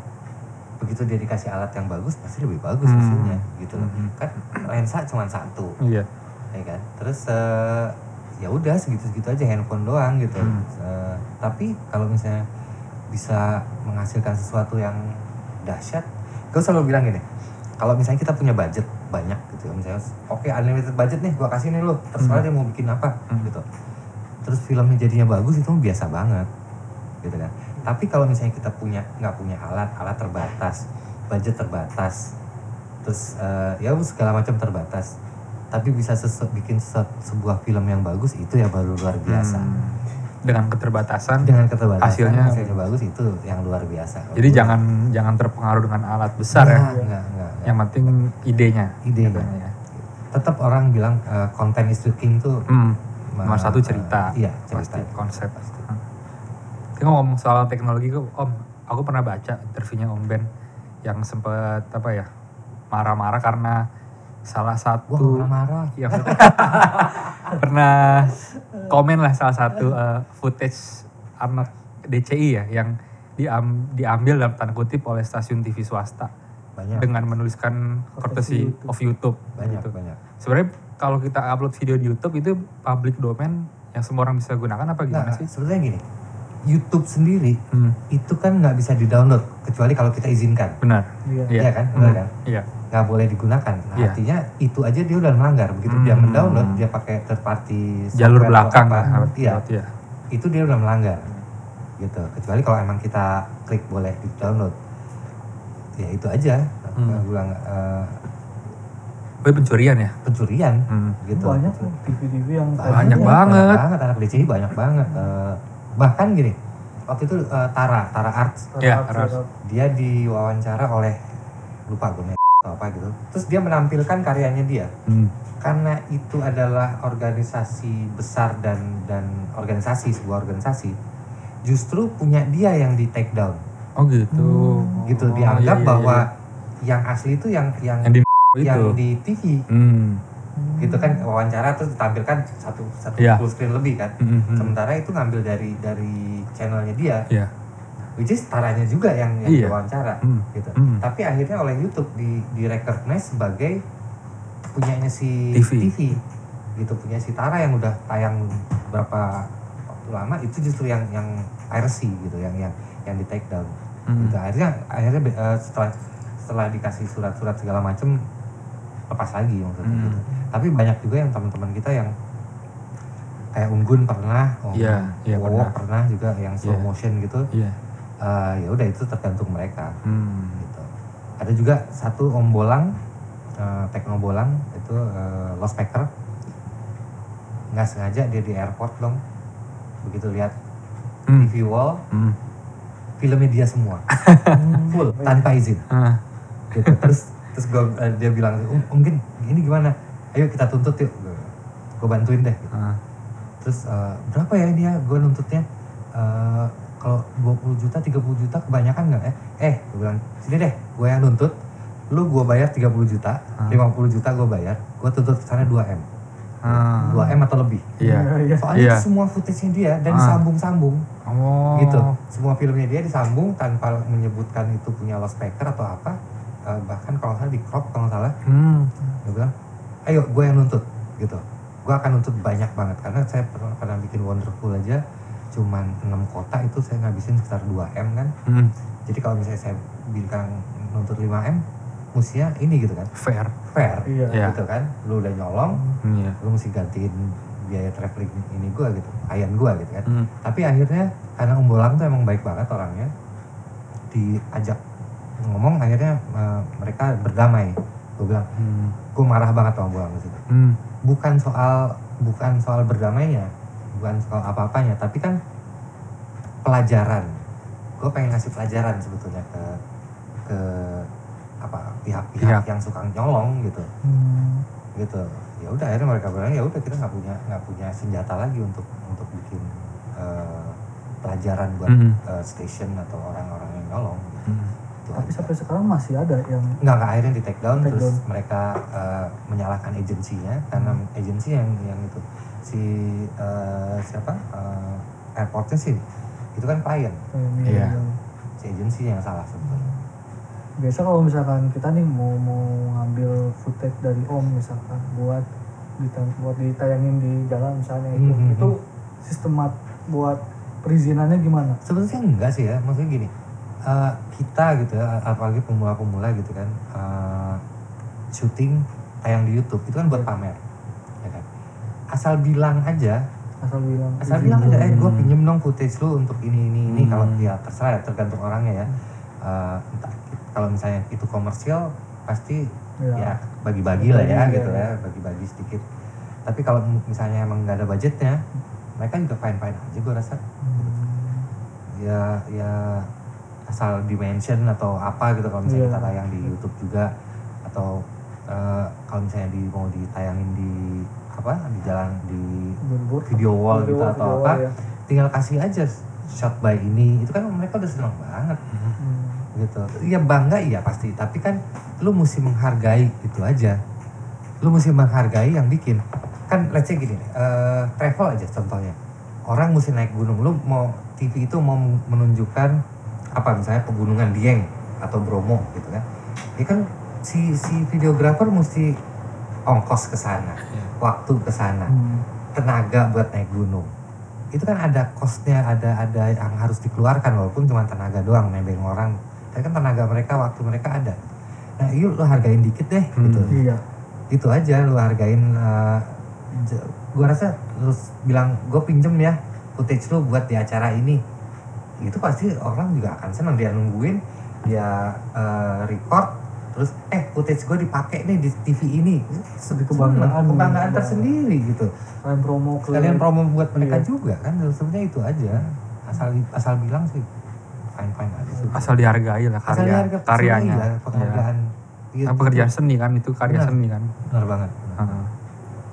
begitu dia dikasih alat yang bagus pasti lebih bagus Hmm. hasilnya gitu loh Hmm. kan lensa cuma satu Iya. ya kan terus eh, ya udah segitu segitu aja handphone doang gitu Hmm. Eh, tapi kalau misalnya bisa menghasilkan sesuatu yang dahsyat gue selalu bilang gini kalau misalnya kita punya budget banyak gitu ya misalnya oke unlimited budget nih gue kasih nih lo terserah Hmm. dia mau bikin apa Hmm. gitu terus filmnya jadinya bagus itu biasa banget gitu kan tapi kalau misalnya kita punya nggak punya alat alat terbatas budget terbatas terus eh, ya segala macam terbatas tapi bisa sese- bikin se- sebuah film yang bagus itu ya baru luar biasa Hmm. Dengan keterbatasan. dengan keterbatasan Hasilnya- hasilnya, bagus itu yang luar biasa Jadi jangan jangan terpengaruh dengan alat besar ya. Enggak, enggak, enggak. Yang penting idenya. Idenya. ya. tetap orang bilang eh, content is the king tuh Hmm. Nomor satu cerita. iya pasti cerita konsep Hmm. Ngomong soal teknologi kok Om, aku pernah baca interviewnya Om Ben yang sempat apa ya marah-marah karena salah wah satu marah yang pernah komen lah salah satu uh, footage anak DCI ya yang diam, diambil dalam tanda kutip oleh stasiun TV swasta banyak dengan menuliskan courtesy YouTube. of YouTube banyak gitu. banyak Sebenarnya kalau kita upload video di YouTube itu public domain yang semua orang bisa gunakan apa gimana nah, sih? sebenarnya gini YouTube sendiri Hmm, itu kan nggak bisa di download kecuali kalau kita izinkan benar. Iya. Iya. Iya kan? Benar Hmm, kan? Iya. nggak boleh digunakan nah, Iya. artinya itu aja dia udah melanggar begitu dia Hmm. mendownload dia pakai third party Jalur belakang apa, lah. iya Iya. itu dia udah melanggar gitu kecuali kalau emang kita klik boleh di download ya itu aja Hmm. Gue bilang eh, Oh, pencurian ya? pencurian Hmm. gitu Banyak TV-TV yang Banyak kayak banget. banyak banget anak DCI banyak banget Eh, bahkan gini waktu itu eh, Tara Tara Arts gitu. Rap, harus. rap. dia diwawancara oleh lupa gue atau apa gitu terus dia menampilkan karyanya dia Hmm. karena itu adalah organisasi besar dan dan organisasi sebuah organisasi justru punya dia yang di take down Oh gitu. gitu Oh, dianggap iya, iya, bahwa iya. yang asli itu yang yang yang di itu. yang di TV Hmm. Gitu kan wawancara terus ditampilkan satu satu Iya. full screen lebih kan Hmm, hmm. sementara itu ngambil dari dari channelnya dia Iya. which is taranya juga yang yang Iya. diwawancara Hmm. gitu Hmm. tapi akhirnya oleh YouTube di di recognize sebagai punyanya si TV. gitu punya si Tara yang udah tayang berapa waktu lama itu justru yang yang piracy gitu yang yang yang di take down Hmm. gitu akhirnya akhirnya eh, setelah setelah dikasih surat-surat segala macem lepas lagi maksudnya Hmm. gitu. Tapi banyak juga yang teman-teman kita yang kayak Unggun pernah, Om iya, Wowo pernah. pernah juga yang slow Iya. motion gitu. Iya. Eh, ya udah itu tergantung mereka Hmm. gitu. Ada juga satu Om Bolang, eh, Tekno Bolang itu eh, Lost Packer. Nggak sengaja dia di airport dong. Begitu lihat Hmm. TV wall, Hmm. filmnya dia semua, full tanpa izin. Ah. Gitu. Terus terus gua, eh, dia bilang, "Um, mungkin ini gimana? Ayo kita tuntut yuk. Gue bantuin deh. gitu. Ah. Terus eh, berapa ya ini ya gue nuntutnya? Eh, kalau 20 juta, 30 juta kebanyakan nggak ya? Eh, gue bilang, sini deh, gue yang nuntut. Lu gue bayar 30 juta, Ah. 50 juta gue bayar. Gue tuntut sana 2M. Ah. 2M atau lebih. Iya. Iya. Soalnya itu semua footage-nya dia dan Ah. disambung-sambung Oh. gitu. Semua filmnya dia disambung tanpa menyebutkan itu punya lost packer atau apa. Eh, bahkan kalau salah di crop kalau salah Hmm. dia bilang ayo gue yang nuntut gitu gue akan nuntut banyak banget karena saya pernah, pernah bikin wonderful aja cuman 6 kota itu saya ngabisin sekitar 2 m kan Hmm. jadi kalau misalnya saya bilang nuntut 5 m mestinya ini gitu kan Fair. fair Iya. Iya. gitu kan lu udah nyolong Hmm, Iya. lu mesti gantiin biaya traveling ini gue gitu klien gue gitu kan Hmm. tapi akhirnya karena Om Bolang tuh emang baik banget orangnya diajak ngomong akhirnya eh, mereka berdamai gue bilang Hmm. gue marah banget sama di situ Hmm. bukan soal bukan soal berdamainya bukan soal apa-apanya tapi kan pelajaran gue pengen ngasih pelajaran sebetulnya ke ke apa pihak-pihak Pihak. yang suka nyolong gitu Hmm. gitu ya udah akhirnya mereka bilang ya udah kita nggak punya nggak punya senjata lagi untuk untuk bikin eh, pelajaran buat Mhm. eh, station atau orang-orang yang nyolong gitu. Hmm. Tapi sampai sekarang masih ada yang nggak nggak akhirnya di take down Take terus down. mereka eh, menyalahkan agensinya karena agensi yang yang itu si eh, siapa eh, airportnya sih itu kan klien Iya. yang si agensi yang salah sebetulnya biasa kalau misalkan kita nih mau mau ngambil footage dari om misalkan buat buat ditayangin di jalan misalnya itu Mhm. itu sistemat buat perizinannya gimana? sebetulnya enggak sih ya maksudnya gini eh, kita gitu ya apalagi pemula-pemula gitu kan eh, syuting tayang di YouTube itu kan buat pamer ya kan asal bilang aja Asal bilang. asal bilang aja eh gue pinjem dong footage lu untuk ini ini ini Hmm. kalau ya terserah ya tergantung orangnya ya Eh, entah kalau misalnya itu komersial pasti Iya. ya bagi-bagi lah ya Bagi, gitu iya. ya bagi-bagi sedikit tapi kalau misalnya emang nggak ada budgetnya mereka juga fine-fine aja gue rasa Hmm. ya ya asal dimention atau apa gitu kalau misalnya Iya. kita tayang di YouTube juga atau eh, kalau misalnya di mau ditayangin di apa di jalan di Billboard. video wall gitu Video- atau video apa wall, ya. tinggal kasih aja shot by ini itu kan mereka udah seneng banget Hmm. gitu ya bangga iya pasti tapi kan lu mesti menghargai itu aja lu mesti menghargai yang bikin kan let's say gini eh, travel aja contohnya orang mesti naik gunung lu mau TV itu mau menunjukkan apa misalnya pegunungan Dieng atau Bromo gitu kan. Ya kan si si videografer mesti ongkos ke sana waktu ke sana Hmm. tenaga buat naik gunung. Itu kan ada costnya ada ada yang harus dikeluarkan walaupun cuma tenaga doang nebeng orang. Tapi kan tenaga mereka waktu mereka ada. Nah yuk lo hargain dikit deh Hmm. gitu. Iya. itu aja lo hargain eh, j- gua rasa lu s- bilang gue pinjem ya footage lu buat di acara ini itu pasti orang juga akan senang dia nungguin dia eh, record terus eh footage gue dipakai nih di TV ini Jadi kebanggaan. kebanggaan tersendiri gitu Kalian promo ke sekalian promo buat mereka Iya. juga kan sebenarnya itu aja asal asal bilang sih fine fine aja sih. Asal dihargai lah Asal karya dihargai, karyanya. penghargaan Iya, Kan pekerjaan seni kan itu karya Benar. seni kan. benar banget benar. Heeh.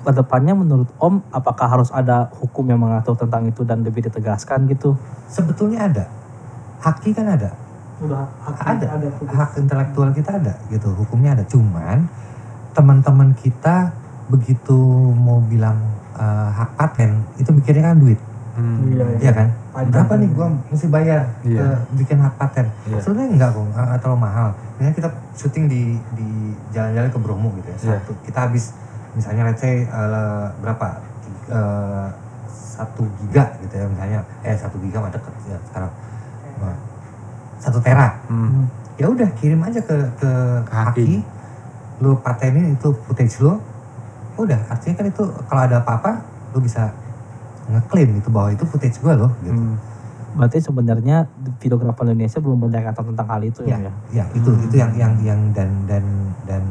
Ke depannya menurut Om, apakah harus ada hukum yang mengatur tentang itu dan lebih ditegaskan gitu? sebetulnya ada. Haki kan ada. Udah hak ada. ada hak intelektual kita ada gitu. Hukumnya ada. Cuman teman-teman kita begitu mau bilang eh, hak paten itu mikirnya kan duit. Hmm. Iya, ya kan? Pajak. berapa nih gua mesti bayar Iya. eh, bikin hak paten? Iya. sebenarnya enggak kok nggak terlalu mahal. Misalnya kita syuting di di jalan-jalan ke Bromo gitu ya Iya. satu. Kita habis misalnya let's say eh, berapa Eh, satu giga gitu ya misalnya eh satu giga mah deket ya sekarang satu tera Hmm. ya udah kirim aja ke ke Ke Haki. Haki lu patenin itu footage lu udah artinya kan itu kalau ada apa-apa lu bisa ngeklaim itu bahwa itu footage gua loh gitu Hmm. Berarti sebenarnya videografer Indonesia belum banyak yang tahu tentang hal itu ya? ya ya? itu itu yang yang yang dan dan dan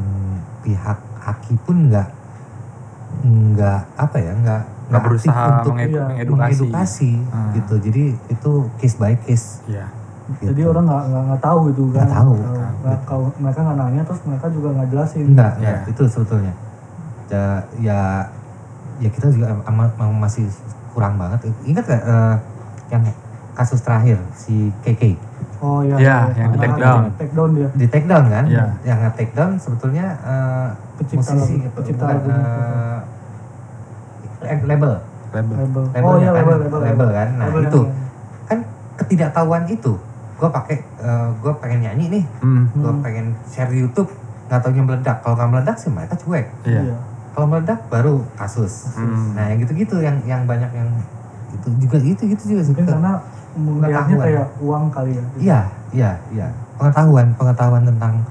pihak Haki pun nggak nggak apa ya nggak Nggak berusaha untuk iya, mengedukasi. mengedukasi Hmm. gitu jadi itu case by case Iya. Jadi gitu. orang nggak nggak nggak tahu itu kan. Nggak tahu. Nggak- kalau mereka nggak nanya terus mereka juga nggak jelasin. Enggak, Iya. enggak, itu sebetulnya. Ya, ya, ya kita juga ama- masih kurang banget. Ingat gak eh, yang kasus terakhir si KK Oh iya. Iya, yang di take down. Take down dia. di take down kan? Iya. Yang nge take down sebetulnya eh, Pencipta musisi, lagu- pencipta lagunya. Eh, label, Label. Label. label, Oh iya kan? label label. label kan? Nah Label itu yang- kan ketidaktahuan itu, gue pakai, gue pengen nyanyi nih, Hmm. gue Hmm. pengen share di YouTube, nggak taunya meledak. Kalau nggak meledak sih mereka cuek. Iya. Iya. kalau meledak baru kasus. Hmm. Nah yang gitu-gitu yang yang banyak yang itu juga gitu gitu juga sih. Mungkin karena melihatnya Pengetahuan. kayak uang kali ya. Iya iya iya pengetahuan pengetahuan tentang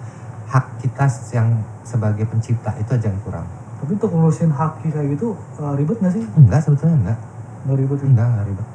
hak kita yang sebagai pencipta itu aja yang kurang. Tapi untuk ngurusin haki kayak gitu eh, ribet nggak sih? Enggak sebetulnya enggak. Nggak ribet ya? Enggak, enggak ribet.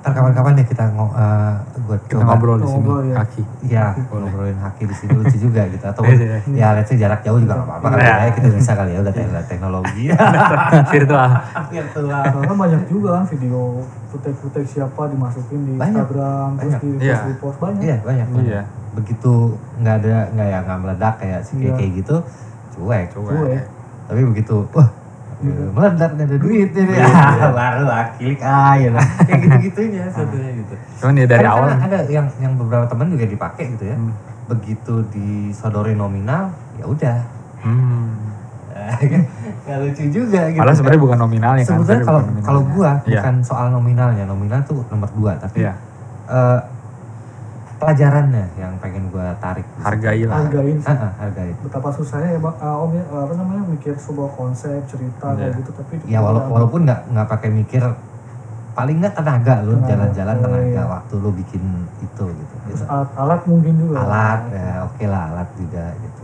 Ntar kapan-kapan deh kita ngo, eh, gue Kita coba ngobrol di sini, Ngobrol, ya. kaki. ya ngobrolin haki di sini lucu juga gitu atau Iya, ya let's say jarak jauh juga nggak apa-apa kali Iya. ya kita bisa kali ya udah te- teknologi Virtual. virtual Karena banyak juga kan video footage-footage siapa dimasukin di Banyak. Instagram, terus Banyak. di Iya. repost banyak. iya banyak banyak. Iya. begitu nggak ada nggak ya nggak meledak kayak si Iya. kayak gitu cuek. Gue, tapi begitu wah Iya. meledak ada duit ini Iya. baru klik ah ya lah. kayak gitu gitunya sebetulnya gitu Cuman ya dari awal. ada yang yang beberapa teman juga dipakai gitu ya Hmm. begitu disodorin nominal ya udah Hmm. nggak lucu juga gitu Malah sebenarnya bukan nominalnya kan. sebetulnya sebenarnya kalau kalau gua Iya. bukan soal nominalnya nominal tuh nomor dua tapi Iya. eh, pelajarannya yang pengen gua tarik. Hargai lah. hargain sih. Ah, ah, hargai Betapa susahnya ya Bang, ah, Om ya, apa namanya mikir sebuah konsep, cerita kayak Iya. gitu tapi ya wala- walaupun nggak nggak pakai mikir paling nggak tenaga lu Tenaga. jalan-jalan Oh, tenaga iya. waktu lu bikin itu gitu, Terus gitu. alat, alat mungkin juga. alat ya oke lah alat juga gitu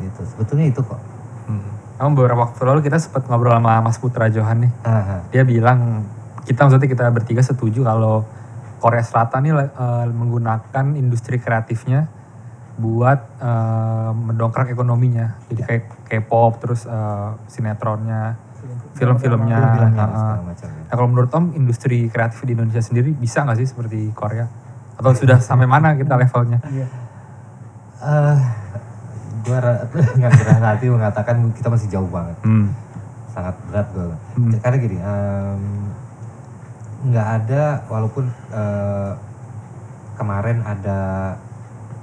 gitu sebetulnya itu kok Hmm. Emang beberapa waktu lalu kita sempat ngobrol sama Mas Putra Johan nih. Ah, ah. Dia bilang kita maksudnya kita bertiga setuju kalau Korea Selatan nih eh, menggunakan industri kreatifnya buat eh, mendongkrak ekonominya. Jadi kayak K-pop terus eh, sinetronnya, film-filmnya. Segala macam ya. Nah kalau menurut Om industri kreatif di Indonesia sendiri bisa nggak sih seperti Korea? Atau sudah sampai mana kita levelnya? Iya. Eh, gue nggak berat hati mengatakan kita masih jauh banget Hmm. sangat berat gue Hmm. karena gini em, nggak ada walaupun eh, kemarin ada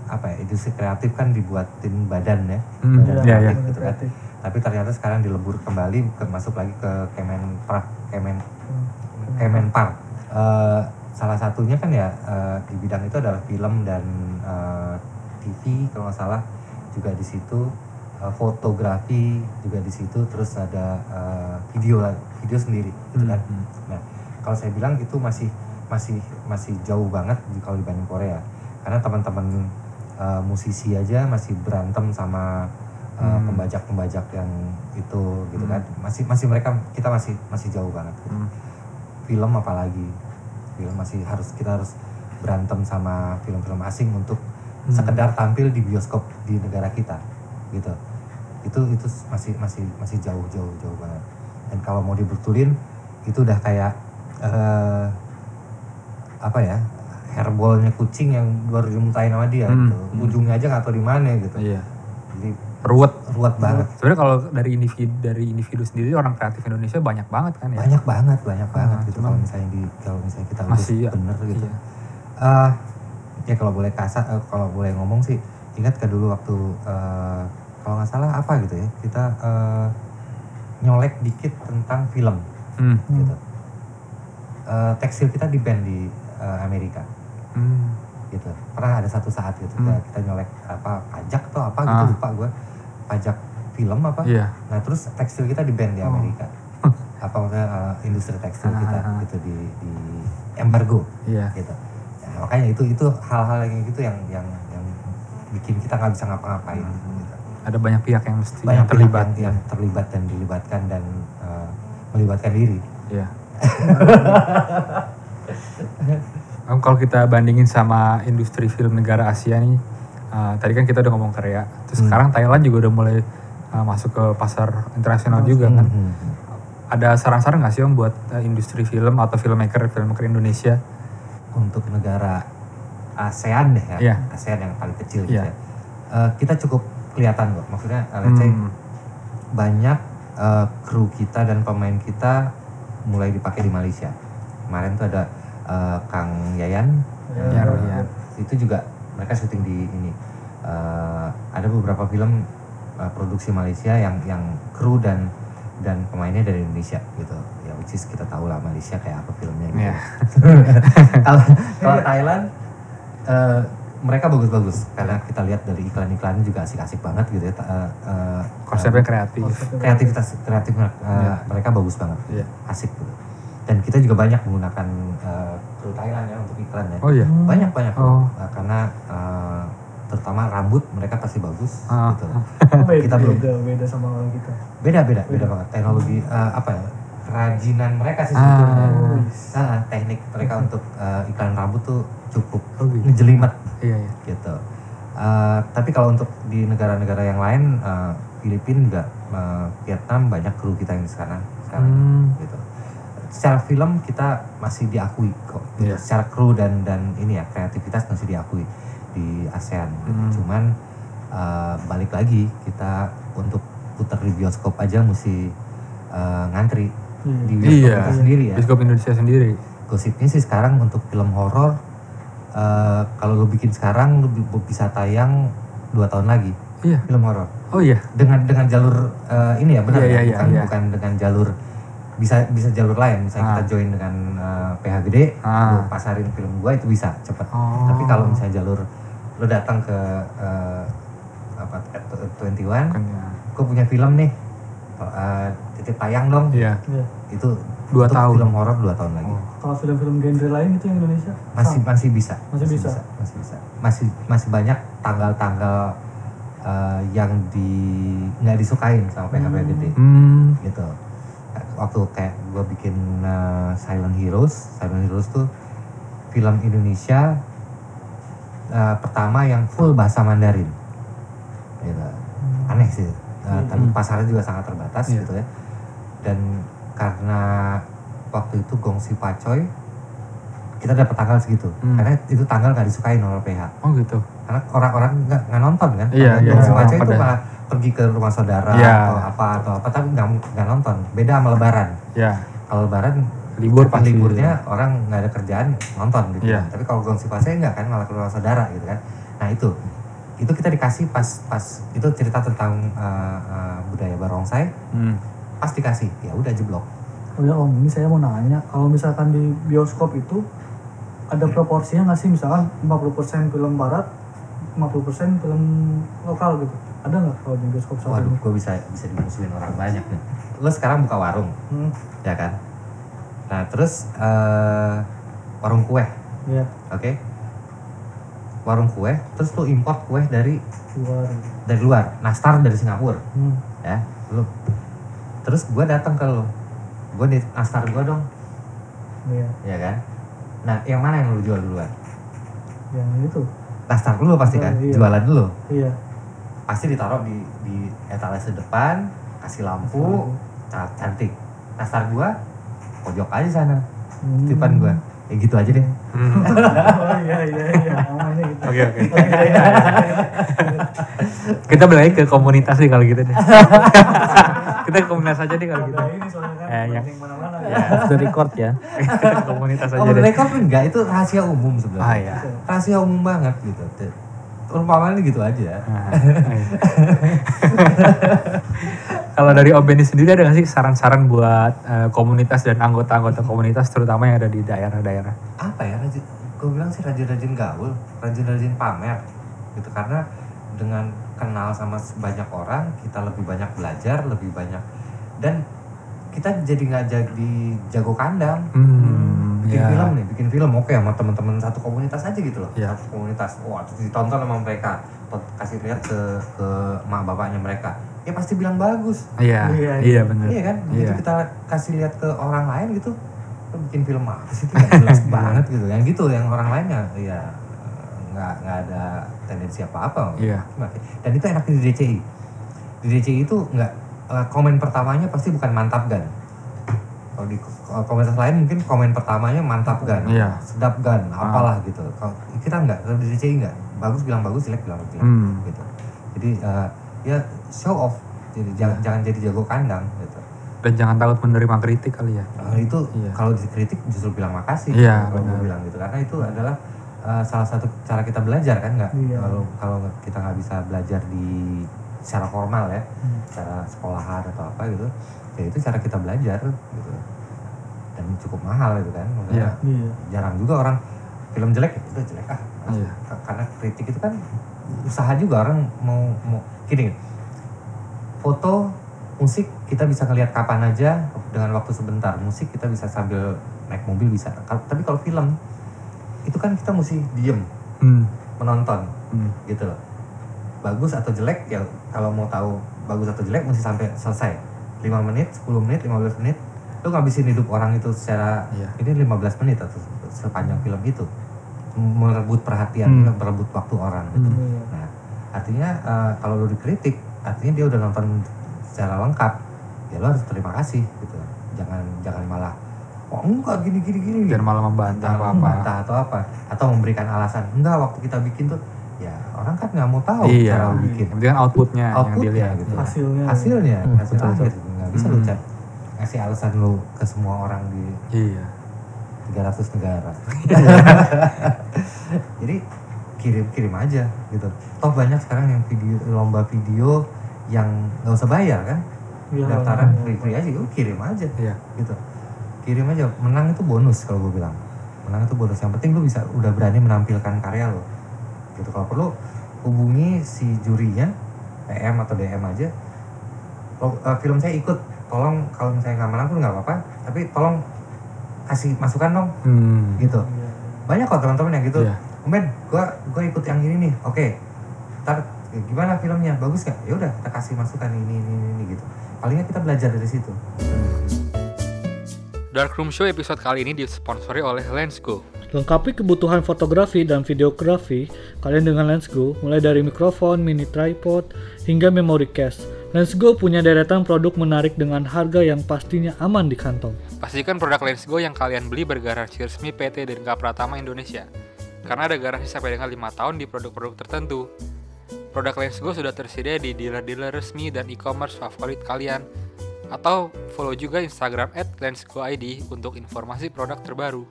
apa ya industri kreatif kan dibuatin badan ya Hmm, badan iya, iya. kreatif gitu kan Kreatif. tapi ternyata sekarang dilebur kembali ke masuk lagi ke Kemenpar Kemen Hmm. Kemenpar Eh, salah satunya kan ya eh, di bidang itu adalah film dan eh, TV kalau nggak salah juga di situ eh, fotografi juga di situ terus ada eh, video lah video sendiri gitu kan Hmm. nah kalau saya bilang itu masih masih masih jauh banget kalau dibanding Korea karena teman-teman eh, musisi aja masih berantem sama eh, Hmm. pembajak-pembajak yang itu gitu Hmm. kan masih masih mereka kita masih masih jauh banget Hmm. film apalagi film masih harus kita harus berantem sama film-film asing untuk Hmm. sekedar tampil di bioskop di negara kita gitu itu itu masih masih masih jauh jauh jauh banget dan kalau mau dibetulin itu udah kayak eh apa ya hairballnya kucing yang baru dimuntahin sama dia Hmm. gitu ujungnya aja nggak tahu di mana gitu Iya. jadi Ruwet. ruwet banget Sebenarnya kalau dari individu dari individu sendiri orang kreatif Indonesia banyak banget kan ya. banyak banget banyak banget Ah, gitu kalau misalnya di kalau misalnya kita Masih urus ya. bener gitu Iya. Eh, ya kalau boleh kasar eh, kalau boleh ngomong sih ingat ke dulu waktu eh, kalau nggak salah apa gitu ya kita eh, nyolek dikit tentang film Hmm. gitu Eh, tekstil kita di band di eh, Amerika Hmm. gitu pernah ada satu saat gitu kita, Hmm. kita nyolek apa pajak atau apa gitu Ah. lupa gue pajak film apa Iya. nah terus tekstil kita di band di Oh. Amerika apa maksudnya eh, industri tekstil Ah, kita ah, ah. gitu di di embargo Iya. gitu Ya, makanya itu itu hal-hal yang gitu yang yang yang bikin kita nggak bisa ngapa-ngapain gitu. Ada banyak pihak yang mesti banyak yang terlibat. pihak yang, yang terlibat dan dilibatkan dan eh, melibatkan diri Iya. Om, kalau kita bandingin sama industri film negara Asia nih, uh, tadi kan kita udah ngomong Korea, terus Hmm. sekarang Thailand juga udah mulai uh, masuk ke pasar internasional juga kan. Hmm, hmm. Ada saran-saran nggak sih om buat uh, industri film atau filmmaker filmmaker Indonesia? untuk negara ASEAN deh ya Iya. ASEAN yang paling kecil gitu Iya. ya Eh, kita cukup kelihatan kok maksudnya say Hmm. banyak eh, kru kita dan pemain kita mulai dipakai di Malaysia kemarin tuh ada eh, Kang Yayan Ya, Yayan. itu juga mereka syuting di ini Eh, ada beberapa film eh, produksi Malaysia yang yang kru dan dan pemainnya dari Indonesia gitu ya which is kita tahu lah Malaysia kayak apa filmnya gitu Iya. kalau kalau Thailand eh, mereka bagus-bagus karena kita lihat dari iklan-iklannya juga asik-asik banget gitu ya eh, eh, Konsepnya kreatif. kreativitas kreatif eh, Iya. mereka bagus banget Iya. asik gitu dan kita juga banyak menggunakan eh, kru Thailand ya untuk iklan ya Oh iya. banyak banyak Oh. Eh, karena eh, terutama rambut mereka pasti bagus Ah. gitu beda, Kita belum. beda, beda sama orang kita. beda beda beda banget teknologi eh, apa ya kerajinan mereka sih Ah. sebetulnya Ah, teknik mereka untuk eh, iklan rambut tuh cukup Oh, gitu. ngejelimet Iya, iya. gitu Eh, tapi kalau untuk di negara-negara yang lain eh, Filipina juga eh, Vietnam banyak kru kita yang di sana sekarang Hmm. gitu secara film kita masih diakui kok gitu. Iya. secara kru dan dan ini ya kreativitas masih diakui di ASEAN gitu. Hmm. cuman eh, balik lagi kita untuk putar di bioskop aja mesti eh, ngantri di bioskop Iya. kita sendiri ya Bioskop Indonesia sendiri. gosipnya sih sekarang untuk film horor eh, kalau lo bikin sekarang lo bi- bisa tayang dua tahun lagi Iya. film horor Oh iya. dengan dengan jalur eh, ini ya benar Iya, ya? iya, iya, bukan iya. bukan dengan jalur bisa bisa jalur lain misalnya Ah. kita join dengan eh, PH gede Ah. lo pasarin film gua itu bisa cepet Oh. tapi kalau misalnya jalur lo datang ke eh, apa Twenty One Bukan ya. gue punya film nih eh, titip tayang dong Iya. Iya. itu Dua tahun. film horor dua tahun lagi Oh. Kalau film-film genre lain itu yang Indonesia masih sama. masih bisa Masih bisa. masih bisa masih masih banyak tanggal-tanggal eh, yang di nggak disukain sama PHP Hmm. Hmm. gitu waktu kayak gue bikin eh, Silent Heroes Silent Heroes tuh film Indonesia eh, pertama yang full bahasa Mandarin gitu. aneh sih Eh, tapi Hmm. pasarnya juga sangat terbatas Iya. gitu ya dan karena waktu itu Gongsi Pacoy kita dapat tanggal segitu Hmm. karena itu tanggal nggak disukain oleh PH Oh gitu. karena orang-orang nggak nggak nonton kan Iya, iya, Gongsi Pacoy itu malah pergi ke rumah saudara Iya. atau apa atau apa tapi nggak nggak nonton beda sama Lebaran Ya. kalau Lebaran Libur pas pasti. liburnya orang nggak ada kerjaan nonton gitu kan. tapi kalau Gongsi Pacoy nggak kan malah ke rumah saudara gitu kan nah itu itu kita dikasih pas pas itu cerita tentang uh, uh, budaya barongsai. Hmm. pas dikasih ya udah jeblok. Oh ya om, ini saya mau nanya, kalau misalkan di bioskop itu ada proporsinya nggak sih? Misalkan 50% film barat, 50% film lokal gitu? Ada nggak kalau di bioskop saat waduh ini? gue bisa bisa dimusuhin orang banyak nih. Lo sekarang buka warung Hmm, ya kan? Nah terus uh, warung kue ya, oke warung kue terus lu import kue dari luar. dari luar nastar dari Singapura. Hmm, ya lu. Terus gue datang ke lu. Gue di nastar gue dong. Iya, ya kan? Nah yang mana yang lu jual duluan? Yang itu, nastar dulu pasti kan? Oh, iya. jualan dulu iya. pasti ditaruh di di etalase depan kasih lampu. Ca- cantik. Nastar gua pojok aja sana. Hmm. depan gua ya gitu aja deh Hmm. oh iya iya iya, nih. Oke oke. Kita balik ke komunitas nih kalau gitu deh. Kita ke komunitas aja deh kalau gitu. Ini soalnya kan, Eh, yang- mana-mana Ya. record ya. Komunitas aja oh deh. mereka pun enggak itu rahasia umum sebenarnya Ah ya. rahasia umum banget gitu umpamanya gitu aja iya. Kalau dari Om Benny sendiri ada nggak sih saran-saran buat eh, komunitas dan anggota-anggota komunitas terutama yang ada di daerah-daerah? apa ya rajin gue bilang sih rajin-rajin gaul rajin-rajin pamer gitu karena dengan kenal sama banyak orang kita lebih banyak belajar lebih banyak dan kita jadi nggak jadi jago kandang Hmm, bikin ya. film nih bikin film oke sama teman-teman satu komunitas aja gitu loh Iya. satu komunitas wah ditonton sama mereka kasih lihat ke ke emak bapaknya mereka ya pasti bilang bagus. Iya, Iya, iya benar. iya kan? Begitu Iya. kita kasih lihat ke orang lain gitu "Lo bikin film apa sih? Itu nggak jelas banget gitu. Yang gitu yang orang lainnya ya eh, nggak nggak ada tendensi apa-apa. Iya. dan itu enaknya di DCI di DCI itu nggak eh, komen pertamanya pasti bukan mantap gan. Kalau di komunitas lain mungkin komen pertamanya mantap gan Iya. sedap gan apalah gitu. Kalau kita nggak kalau di DCI nggak bagus bilang bagus jelek bilang jelek Hmm. gitu. Jadi eh, ya show off jadi jangan jangan jadi jago kandang gitu Dan jangan takut menerima kritik kali ya. Eh, itu Iya. kalau dikritik justru bilang makasih Iya, kalau gue bilang gitu karena itu adalah eh, salah satu cara kita belajar kan nggak Iya. kalau kalau kita nggak bisa belajar di secara formal ya Hmm. secara sekolahan atau apa gitu ya itu cara kita belajar gitu dan cukup mahal gitu kan Maksudnya Iya. Iya. jarang juga orang film jelek ya udah jelek ah Iya. K- karena kritik itu kan usaha juga orang mau mau gini foto musik kita bisa ngelihat kapan aja dengan waktu sebentar musik kita bisa sambil naik mobil bisa tapi kalau film itu kan kita mesti diem Hmm. menonton Hmm. gitu loh bagus atau jelek ya kalau mau tahu bagus atau jelek mesti sampai selesai 5 menit 10 menit 15 menit lu ngabisin hidup orang itu secara Iya. ini 15 menit atau se- sepanjang film itu merebut perhatian Hmm. merebut waktu orang gitu. Hmm. Nah artinya eh, kalau lu dikritik artinya dia udah nonton secara lengkap ya lu harus terima kasih gitu jangan jangan malah oh enggak gini gini gini Jangan malah membantah Entah apa-apa. membantah atau apa atau memberikan alasan enggak waktu kita bikin tuh ya orang kan nggak mau tahu Iya. cara lu bikin Yang penting kan outputnya, yang outputnya dilihat. gitu Hasilnya. hasilnya Hmm, hasil betul, akhir nggak bisa lu Hmm. cek ngasih alasan lu ke semua orang di Iya. 300 negara jadi kirim kirim aja gitu toh banyak sekarang yang video lomba video yang nggak usah bayar kan? Iya, daftaran iya. free free aja lu kirim aja Iya. gitu. Kirim aja. Menang itu bonus kalau gue bilang. Menang itu bonus. Yang penting lu bisa udah berani menampilkan karya lo gitu. Kalau perlu hubungi si jurinya PM atau DM aja. Lo- eh, film saya ikut. Tolong kalau misalnya nggak menang pun nggak apa-apa. Tapi tolong kasih masukan dong Hmm. gitu. Iya. banyak kok teman-teman yang gitu. Iya. men gua gua ikut yang ini nih. Oke. Ntar eh, gimana filmnya bagus nggak ya udah kita kasih masukan ini ini ini, ini gitu palingnya kita belajar dari situ Darkroom Show episode kali ini disponsori oleh Lensgo. Lengkapi kebutuhan fotografi dan videografi kalian dengan Lensgo, mulai dari mikrofon, mini tripod, hingga memory case. Lensgo punya deretan produk menarik dengan harga yang pastinya aman di kantong. Pastikan produk Lensgo yang kalian beli bergaransi resmi PT Dirga Pratama Indonesia. Karena ada garansi sampai dengan 5 tahun di produk-produk tertentu. Produk Lensgo sudah tersedia di dealer-dealer resmi dan e-commerce favorit kalian. Atau follow juga Instagram at LensGoID untuk informasi produk terbaru.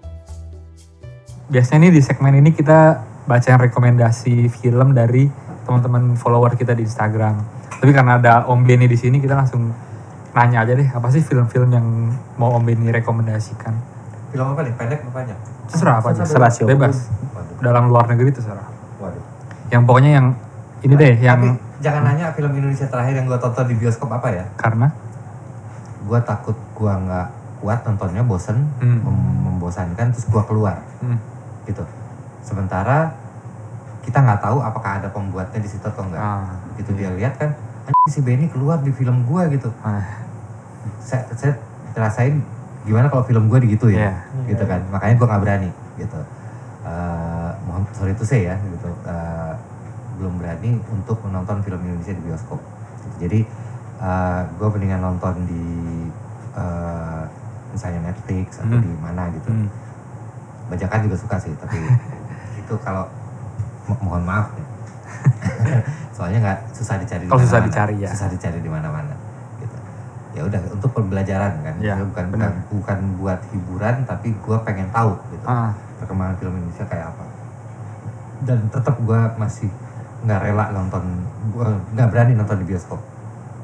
Biasanya nih di segmen ini kita bacain rekomendasi film dari teman-teman follower kita di Instagram. Tapi karena ada Om Benny di sini kita langsung nanya aja deh apa sih film-film yang mau Om Benny rekomendasikan. film apa nih pendek apa panjang Terserah apa aja. Terserah. Bebas. waduh Dalam luar negeri terserah. waduh Yang pokoknya yang ini deh yang tapi jangan nanya film Indonesia terakhir yang gua tonton di bioskop apa ya? Karena? Gua takut gua nggak kuat nontonnya bosen Hmm. mem- membosankan terus gua keluar. Hmm, gitu. Sementara kita nggak tahu apakah ada pembuatnya di situ atau enggak ah, gitu dia lihat kan "Anjing, si Benny keluar di film gua gitu. Ah, saya, saya rasain gimana kalau film gue digitu ya Iya. gitu kan. Makanya gue nggak berani gitu. Eh, mohon sorry itu saya ya gitu. Eh, belum berani untuk menonton film Indonesia di bioskop jadi gue mendingan nonton di eh, misalnya Netflix atau Hmm. di mana gitu hmm. bajakan juga suka sih tapi itu kalau mo- mohon maaf ya. soalnya nggak susah dicari di Kalau susah mana-mana. dicari, ya. susah dicari di mana-mana gitu ya udah untuk pembelajaran kan Ya, bukan bukan bukan buat hiburan tapi gue pengen tahu gitu Ah, perkembangan film Indonesia kayak apa dan tetap gue masih nggak rela nonton nggak berani nonton di bioskop.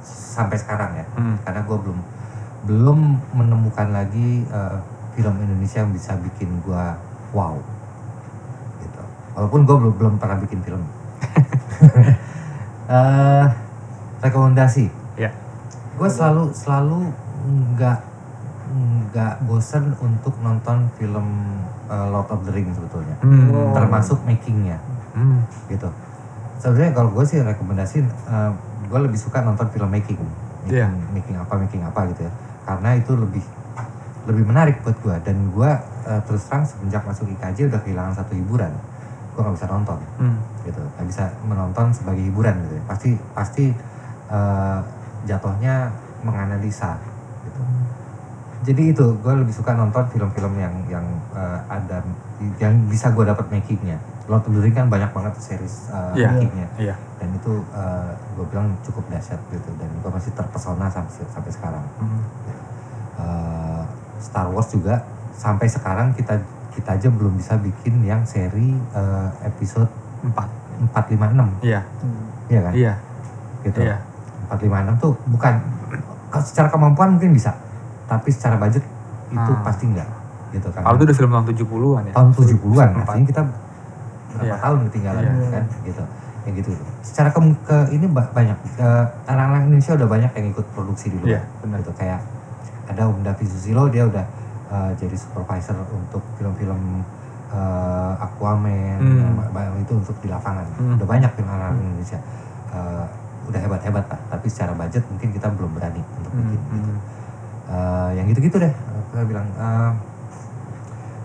Sampai sekarang ya. Hmm. karena gue belum belum menemukan lagi eh, film Indonesia yang bisa bikin gue wow. Gitu. Walaupun gue belum belum pernah bikin film. Eh, rekomendasi. Ya. gue selalu selalu nggak nggak bosen untuk nonton film eh, Lord of the Rings sebetulnya. Hmm. Termasuk makingnya. Hmm. gitu sebenarnya kalau gue sih rekomendasi gue lebih suka nonton film making making, Iya. making apa making apa gitu ya. Karena itu lebih lebih menarik buat gue dan gue eh, terus terang semenjak masuk IKJ udah kehilangan satu hiburan. Gue nggak bisa nonton. Hmm. gitu. Nggak bisa menonton sebagai hiburan gitu ya. pasti pasti eh, jatuhnya menganalisa gitu. Jadi itu gue lebih suka nonton film-film yang yang eh, ada yang bisa gue dapat makingnya Lord of the Rings kan banyak banget series eh, Iya. makingnya Iya. dan itu gue bilang cukup dahsyat gitu dan gue masih terpesona sampai sampai sekarang Hmm. Eh, Star Wars juga sampai sekarang kita kita aja belum bisa bikin yang seri eh, episode Empat. 456 Iya. iya kan Iya. gitu Iya. 456 tuh bukan secara kemampuan mungkin bisa tapi secara budget itu Ah. pasti enggak gitu kan Kalau itu udah film tahun 70-an ya. tahun 70-an Empat. artinya kita berapa Iya. tahun ketinggalan Iya. kan gitu yang gitu secara ke, ke- ini ba- banyak anak-anak Indonesia udah banyak yang ikut produksi di luar Iya, benar. gitu kayak ada Om Davi Susilo dia udah eh, jadi supervisor untuk film-film eh, Aquaman Hmm. itu untuk di lapangan Hmm. udah banyak film anak Indonesia Eh, udah hebat-hebat lah tapi secara budget mungkin kita belum berani untuk Hmm, bikin gitu. hmm. Eh, yang gitu-gitu deh saya bilang eh,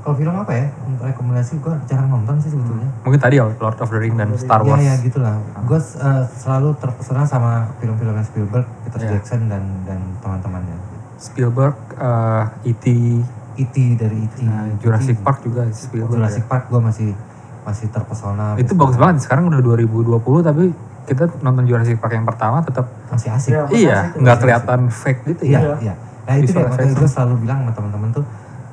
kalau film apa ya untuk rekomendasi gue jarang nonton sih sebetulnya Mungkin tadi ya Lord of the Ring dan Star Wars. Ya ya gitulah. Gue selalu terpesona sama film-filmnya Spielberg, Peter Iya. Jackson dan dan teman-temannya. Spielberg, eh, E.T., E.T. dari E.T. nah, Jurassic E.T. Park juga Spielberg. Jurassic ya. Park gue masih masih terpesona. Itu bagus banget. Sekarang udah 2020 tapi kita nonton Jurassic Park yang pertama tetap Masih asik. Iya, iya, asik, nggak masih kelihatan fake gitu Iya, ya. iya. Nah itu deh, makanya gue selalu bilang sama teman-teman tuh,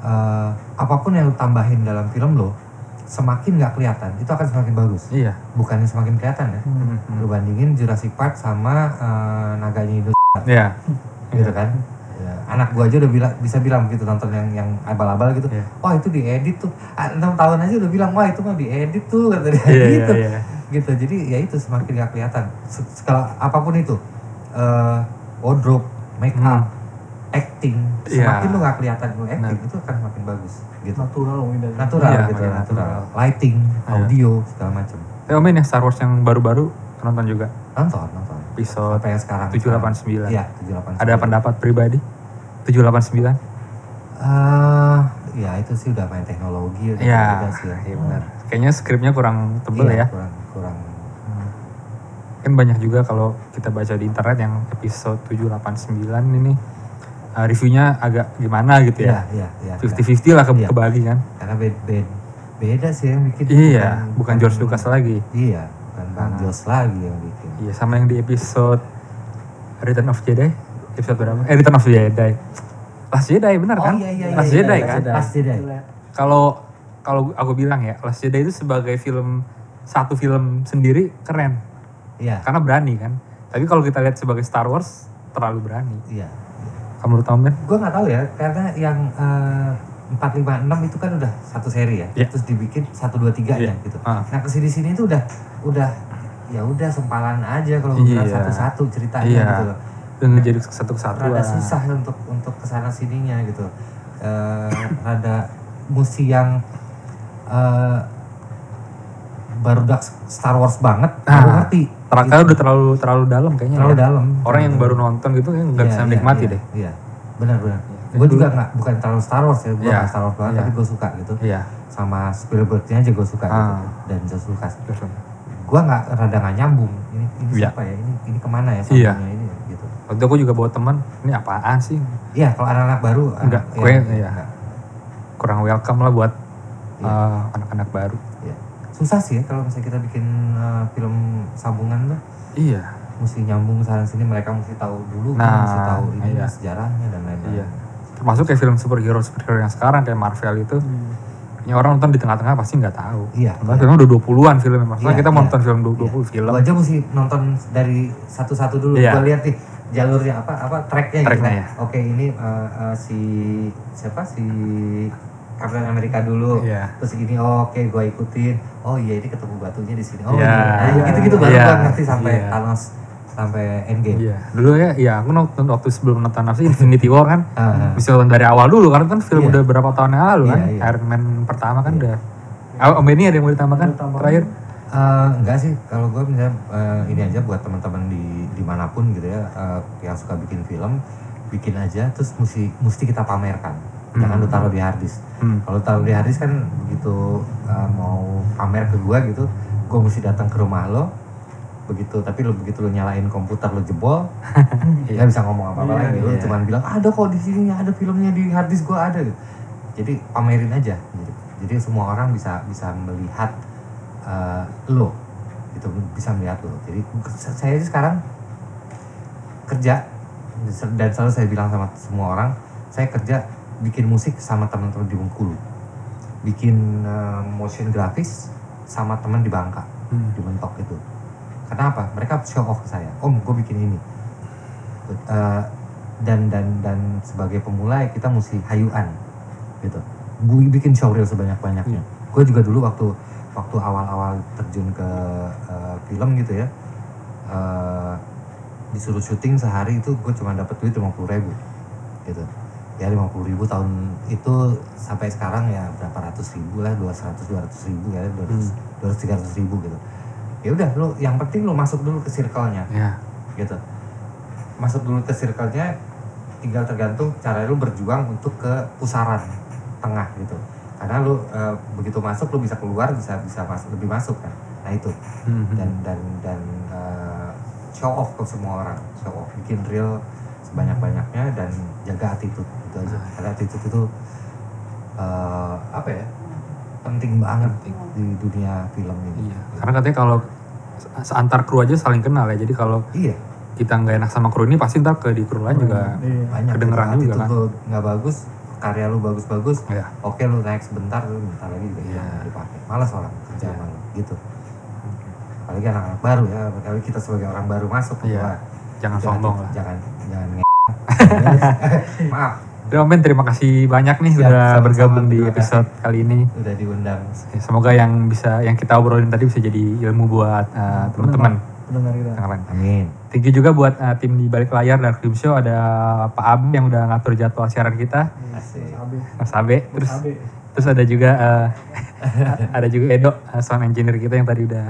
eh, apa pun yang lu tambahin dalam film lo, semakin nggak kelihatan, itu akan semakin bagus. Iya. Bukannya semakin kelihatan ya. Hmm, hmm. Lu bandingin Jurassic Park sama eh, Naganya Indo Iya. gitu kan Ya, anak gua aja udah bilang bisa bilang gitu nonton yang yang abal-abal gitu Iya. wah itu diedit tuh Ah, enam tahun aja udah bilang wah itu mah diedit tuh kata dia Iya, iya, gitu iya. gitu jadi ya itu semakin gak kelihatan Segala apa pun itu eh wardrobe make up Hmm. Iya. semakin lu gak kelihatan lu acting Nah. itu akan semakin bagus gitu natural mungkin dari natural Iya, gitu makin natural. natural. lighting Iya. audio segala macam Eh, Om, ini yang Star Wars yang baru-baru nonton juga nonton nonton episode sampai yang sekarang 789. iya 789 Ada pendapat pribadi? 789? Eh, ya itu sih udah main teknologi udah Iya, beda sih ya. iya benar. Kayaknya skripnya kurang tebel Iya, ya. kurang kurang Kan banyak juga kalau kita baca di internet yang episode 789 ini uh, reviewnya agak gimana gitu iya ya. iya iya 50-50 lah ke Iya. kebagi kan. karena beda, beda beda sih yang bikin Iya, bukan George Lucas lagi. iya bukan Bang Ah. Jos lagi yang bikin Iya, sama yang di episode Return of Jedi. Episode berapa? Eh, Return of Jedi. Last Jedi benar oh kan? iya iya iya Last iya, Jedi iya, kan? Last Jedi Kalau kalau aku bilang ya, Last Jedi itu sebagai film satu film sendiri keren iya karena berani kan. Tapi kalau kita lihat sebagai Star Wars terlalu berani. iya Kamu menurut kamu Ben? gue nggak tahu ya karena yang eh, empat lima enam itu kan udah satu seri ya Iya. terus dibikin satu dua tiga Iya. nya gitu Ah. nah ke sini sini itu udah udah ya udah sempalan aja kalau gue bilang Iya. satu satu ceritanya Iya. gitu loh Dan jadi satu kesatuan. rada susah untuk untuk ke sana sininya gitu eh rada musi yang eh baru Star Wars banget baru Ah, ngerti Terangkat udah terlalu terlalu dalam kayaknya. terlalu ya. dalam Orang yang baru nonton gitu kan nggak Iya, bisa iya, menikmati iya, deh. iya benar benar gue juga nggak bukan terlalu Star Wars ya gue nggak Star Wars banget iya. tapi gue suka gitu Iya. sama Spielbergnya aja gue suka gitu Ah. dan George Lucas gue nggak rada nggak nyambung ini ini Iya. siapa ya ini ini ke mana ya Iya. sambungnya ini gitu Waktu aku juga bawa teman, ini apaan sih? iya kalau anak-anak baru Enggak, anak- gue iya, iya. enggak. Kurang welcome lah buat Iya. uh, anak-anak baru. Iya. susah sih ya kalau misalnya kita bikin uh, film sambungan tuh Iya. mesti nyambung sana sini mereka mesti tahu dulu Nah, mesti tahu ini iya. sejarahnya dan lain-lain Iya. Termasuk kayak film superhero superhero yang sekarang kayak Marvel itu, ini orang nonton di tengah-tengah pasti nggak tahu. iya Karena iya. filmnya udah 20-an filmnya. Maksudnya Iya, kita mau iya. nonton film 20 film. Gua aja mesti nonton dari satu-satu dulu Iya. gua lihat nih jalurnya apa apa tracknya gitu Tracknya, kan. ya. oke ini uh, uh, si siapa si Captain America dulu Iya. terus ini oh, oke gua ikutin oh iya ini ketemu batunya di sini oh Iya. iya gitu gitu baru Iya. gua ngerti sampai Iya. Thanos sampai Endgame Iya. Dulu ya, iya aku nonton waktu sebelum nonton apa sih Infinity War kan. Ah. Bisa nonton dari awal dulu karena kan film Iya. udah berapa tahun yang lalu kan. Iya, iya. Iron Man pertama kan udah. Ah, Om Benny ada yang mau ditambahkan terakhir? Eh, enggak sih kalau gue misalnya eh, ini aja buat teman-teman di di mana pun gitu ya eh, yang suka bikin film bikin aja terus mesti mesti kita pamerkan jangan lu taruh di harddisk Hmm. kalau taruh di harddisk kan begitu eh, mau pamer ke gua gitu gua mesti datang ke rumah lo begitu tapi lo begitu lo nyalain komputer lo jebol nggak bisa ngomong apa apa Iya, lagi lo iya. cuman bilang ada kok di sini ada filmnya di harddisk gua ada gitu. jadi pamerin aja gitu. jadi semua orang bisa bisa melihat eh, lo gitu bisa melihat lo jadi saya sih sekarang kerja dan selalu saya bilang sama semua orang saya kerja bikin musik sama teman-teman di Bengkulu. Bikin eh, motion grafis sama teman di Bangka Hmm. di Mentok itu. Karena apa mereka show off ke saya. Om gue bikin ini. Eh, dan dan dan sebagai pemula ya kita mesti hayuan gitu. Bu- bikin showreel sebanyak banyaknya gue juga dulu waktu waktu awal-awal terjun ke eh, film gitu ya eh, disuruh syuting sehari itu gue cuma dapat duit lima puluh ribu gitu ya 50 ribu tahun itu sampai sekarang ya berapa ratus ribu lah 200 200 ribu ya 200 200 300 ribu gitu. Ya udah lu yang penting lu masuk dulu ke circle-nya. Ya. gitu. Masuk dulu ke circle-nya tinggal tergantung cara lu berjuang untuk ke pusaran tengah gitu. Karena lu eh, begitu masuk lu bisa keluar bisa bisa masuk lebih masuk kan. Nah itu. Hmm. dan dan dan eh, show off ke semua orang. Show off bikin real sebanyak banyaknya dan jaga attitude itu aja karena attitude itu eh, apa ya penting banget di dunia film ini Iya. Karena katanya kalau seantar kru aja saling kenal ya. Jadi kalau iya kita nggak enak sama kru ini pasti ntar ke di kru lain juga Iya. banyak Kedengeran gitu. juga kan. nggak bagus karya lu bagus-bagus ya. oke lu naik sebentar lu bentar lagi juga Iya. dipakai malas orang kerja Iya. sama lu gitu apalagi anak-anak baru ya apalagi kita sebagai orang baru masuk Iya. wah, Jangan sombong lah. jangan jangan maaf Udah Om Ben terima kasih banyak nih Siap, udah sama-sama. bergabung di episode kali ini. udah diundang Ya, Semoga yang bisa yang kita obrolin tadi bisa jadi ilmu buat uh, teman-teman. Pendengar kita. Amin Thank you juga buat uh, tim di balik layar Dark Film Show ada Pak Ab yang udah ngatur jadwal siaran kita, asik Abe. Mas Abe, terus Abe. terus ada juga uh, ada juga Edo uh, sound engineer kita yang tadi udah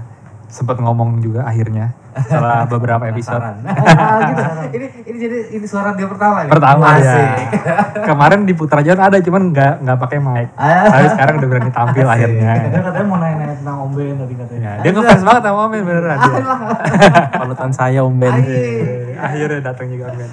sempat ngomong juga akhirnya setelah beberapa episode. Penasaran. gitu. ini ini jadi ini suara dia pertama nih Pertama ya. asik Kemarin di Putra Jawa ada cuman nggak nggak pakai mic. Ah. Tapi sekarang udah berani tampil Asik. akhirnya. Dia katanya mau nanya-nanya tentang Om Ben tadi katanya. Ya, dia ngefans banget sama Om Ben beneran dia. Panutan saya Om Ben. akhirnya datang juga Om Ben.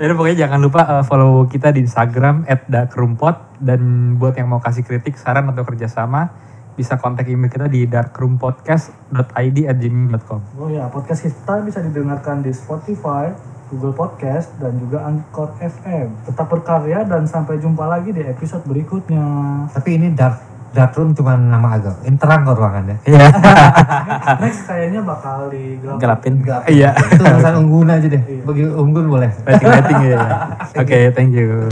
Jadi pokoknya jangan lupa uh, follow kita di Instagram @darkrumpot dan buat yang mau kasih kritik, saran atau kerjasama bisa kontak email kita di darkrumpodcast.id@gmail.com. Oh ya, podcast kita bisa didengarkan di Spotify, Google Podcast, dan juga Anchor FM. Tetap berkarya dan sampai jumpa lagi di episode berikutnya. tapi ini dark dark room cuma nama agak ini terang kok ruangannya Iya. Next kayaknya bakal digelap. Gelapin. Iya. itu urusan unggun aja deh bagi unggun boleh Rating-rating ya. Oke, thank you.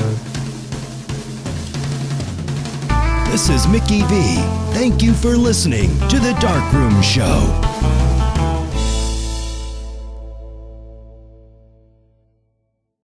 This is Mickey V. Thank you for listening to The Darkroom Show.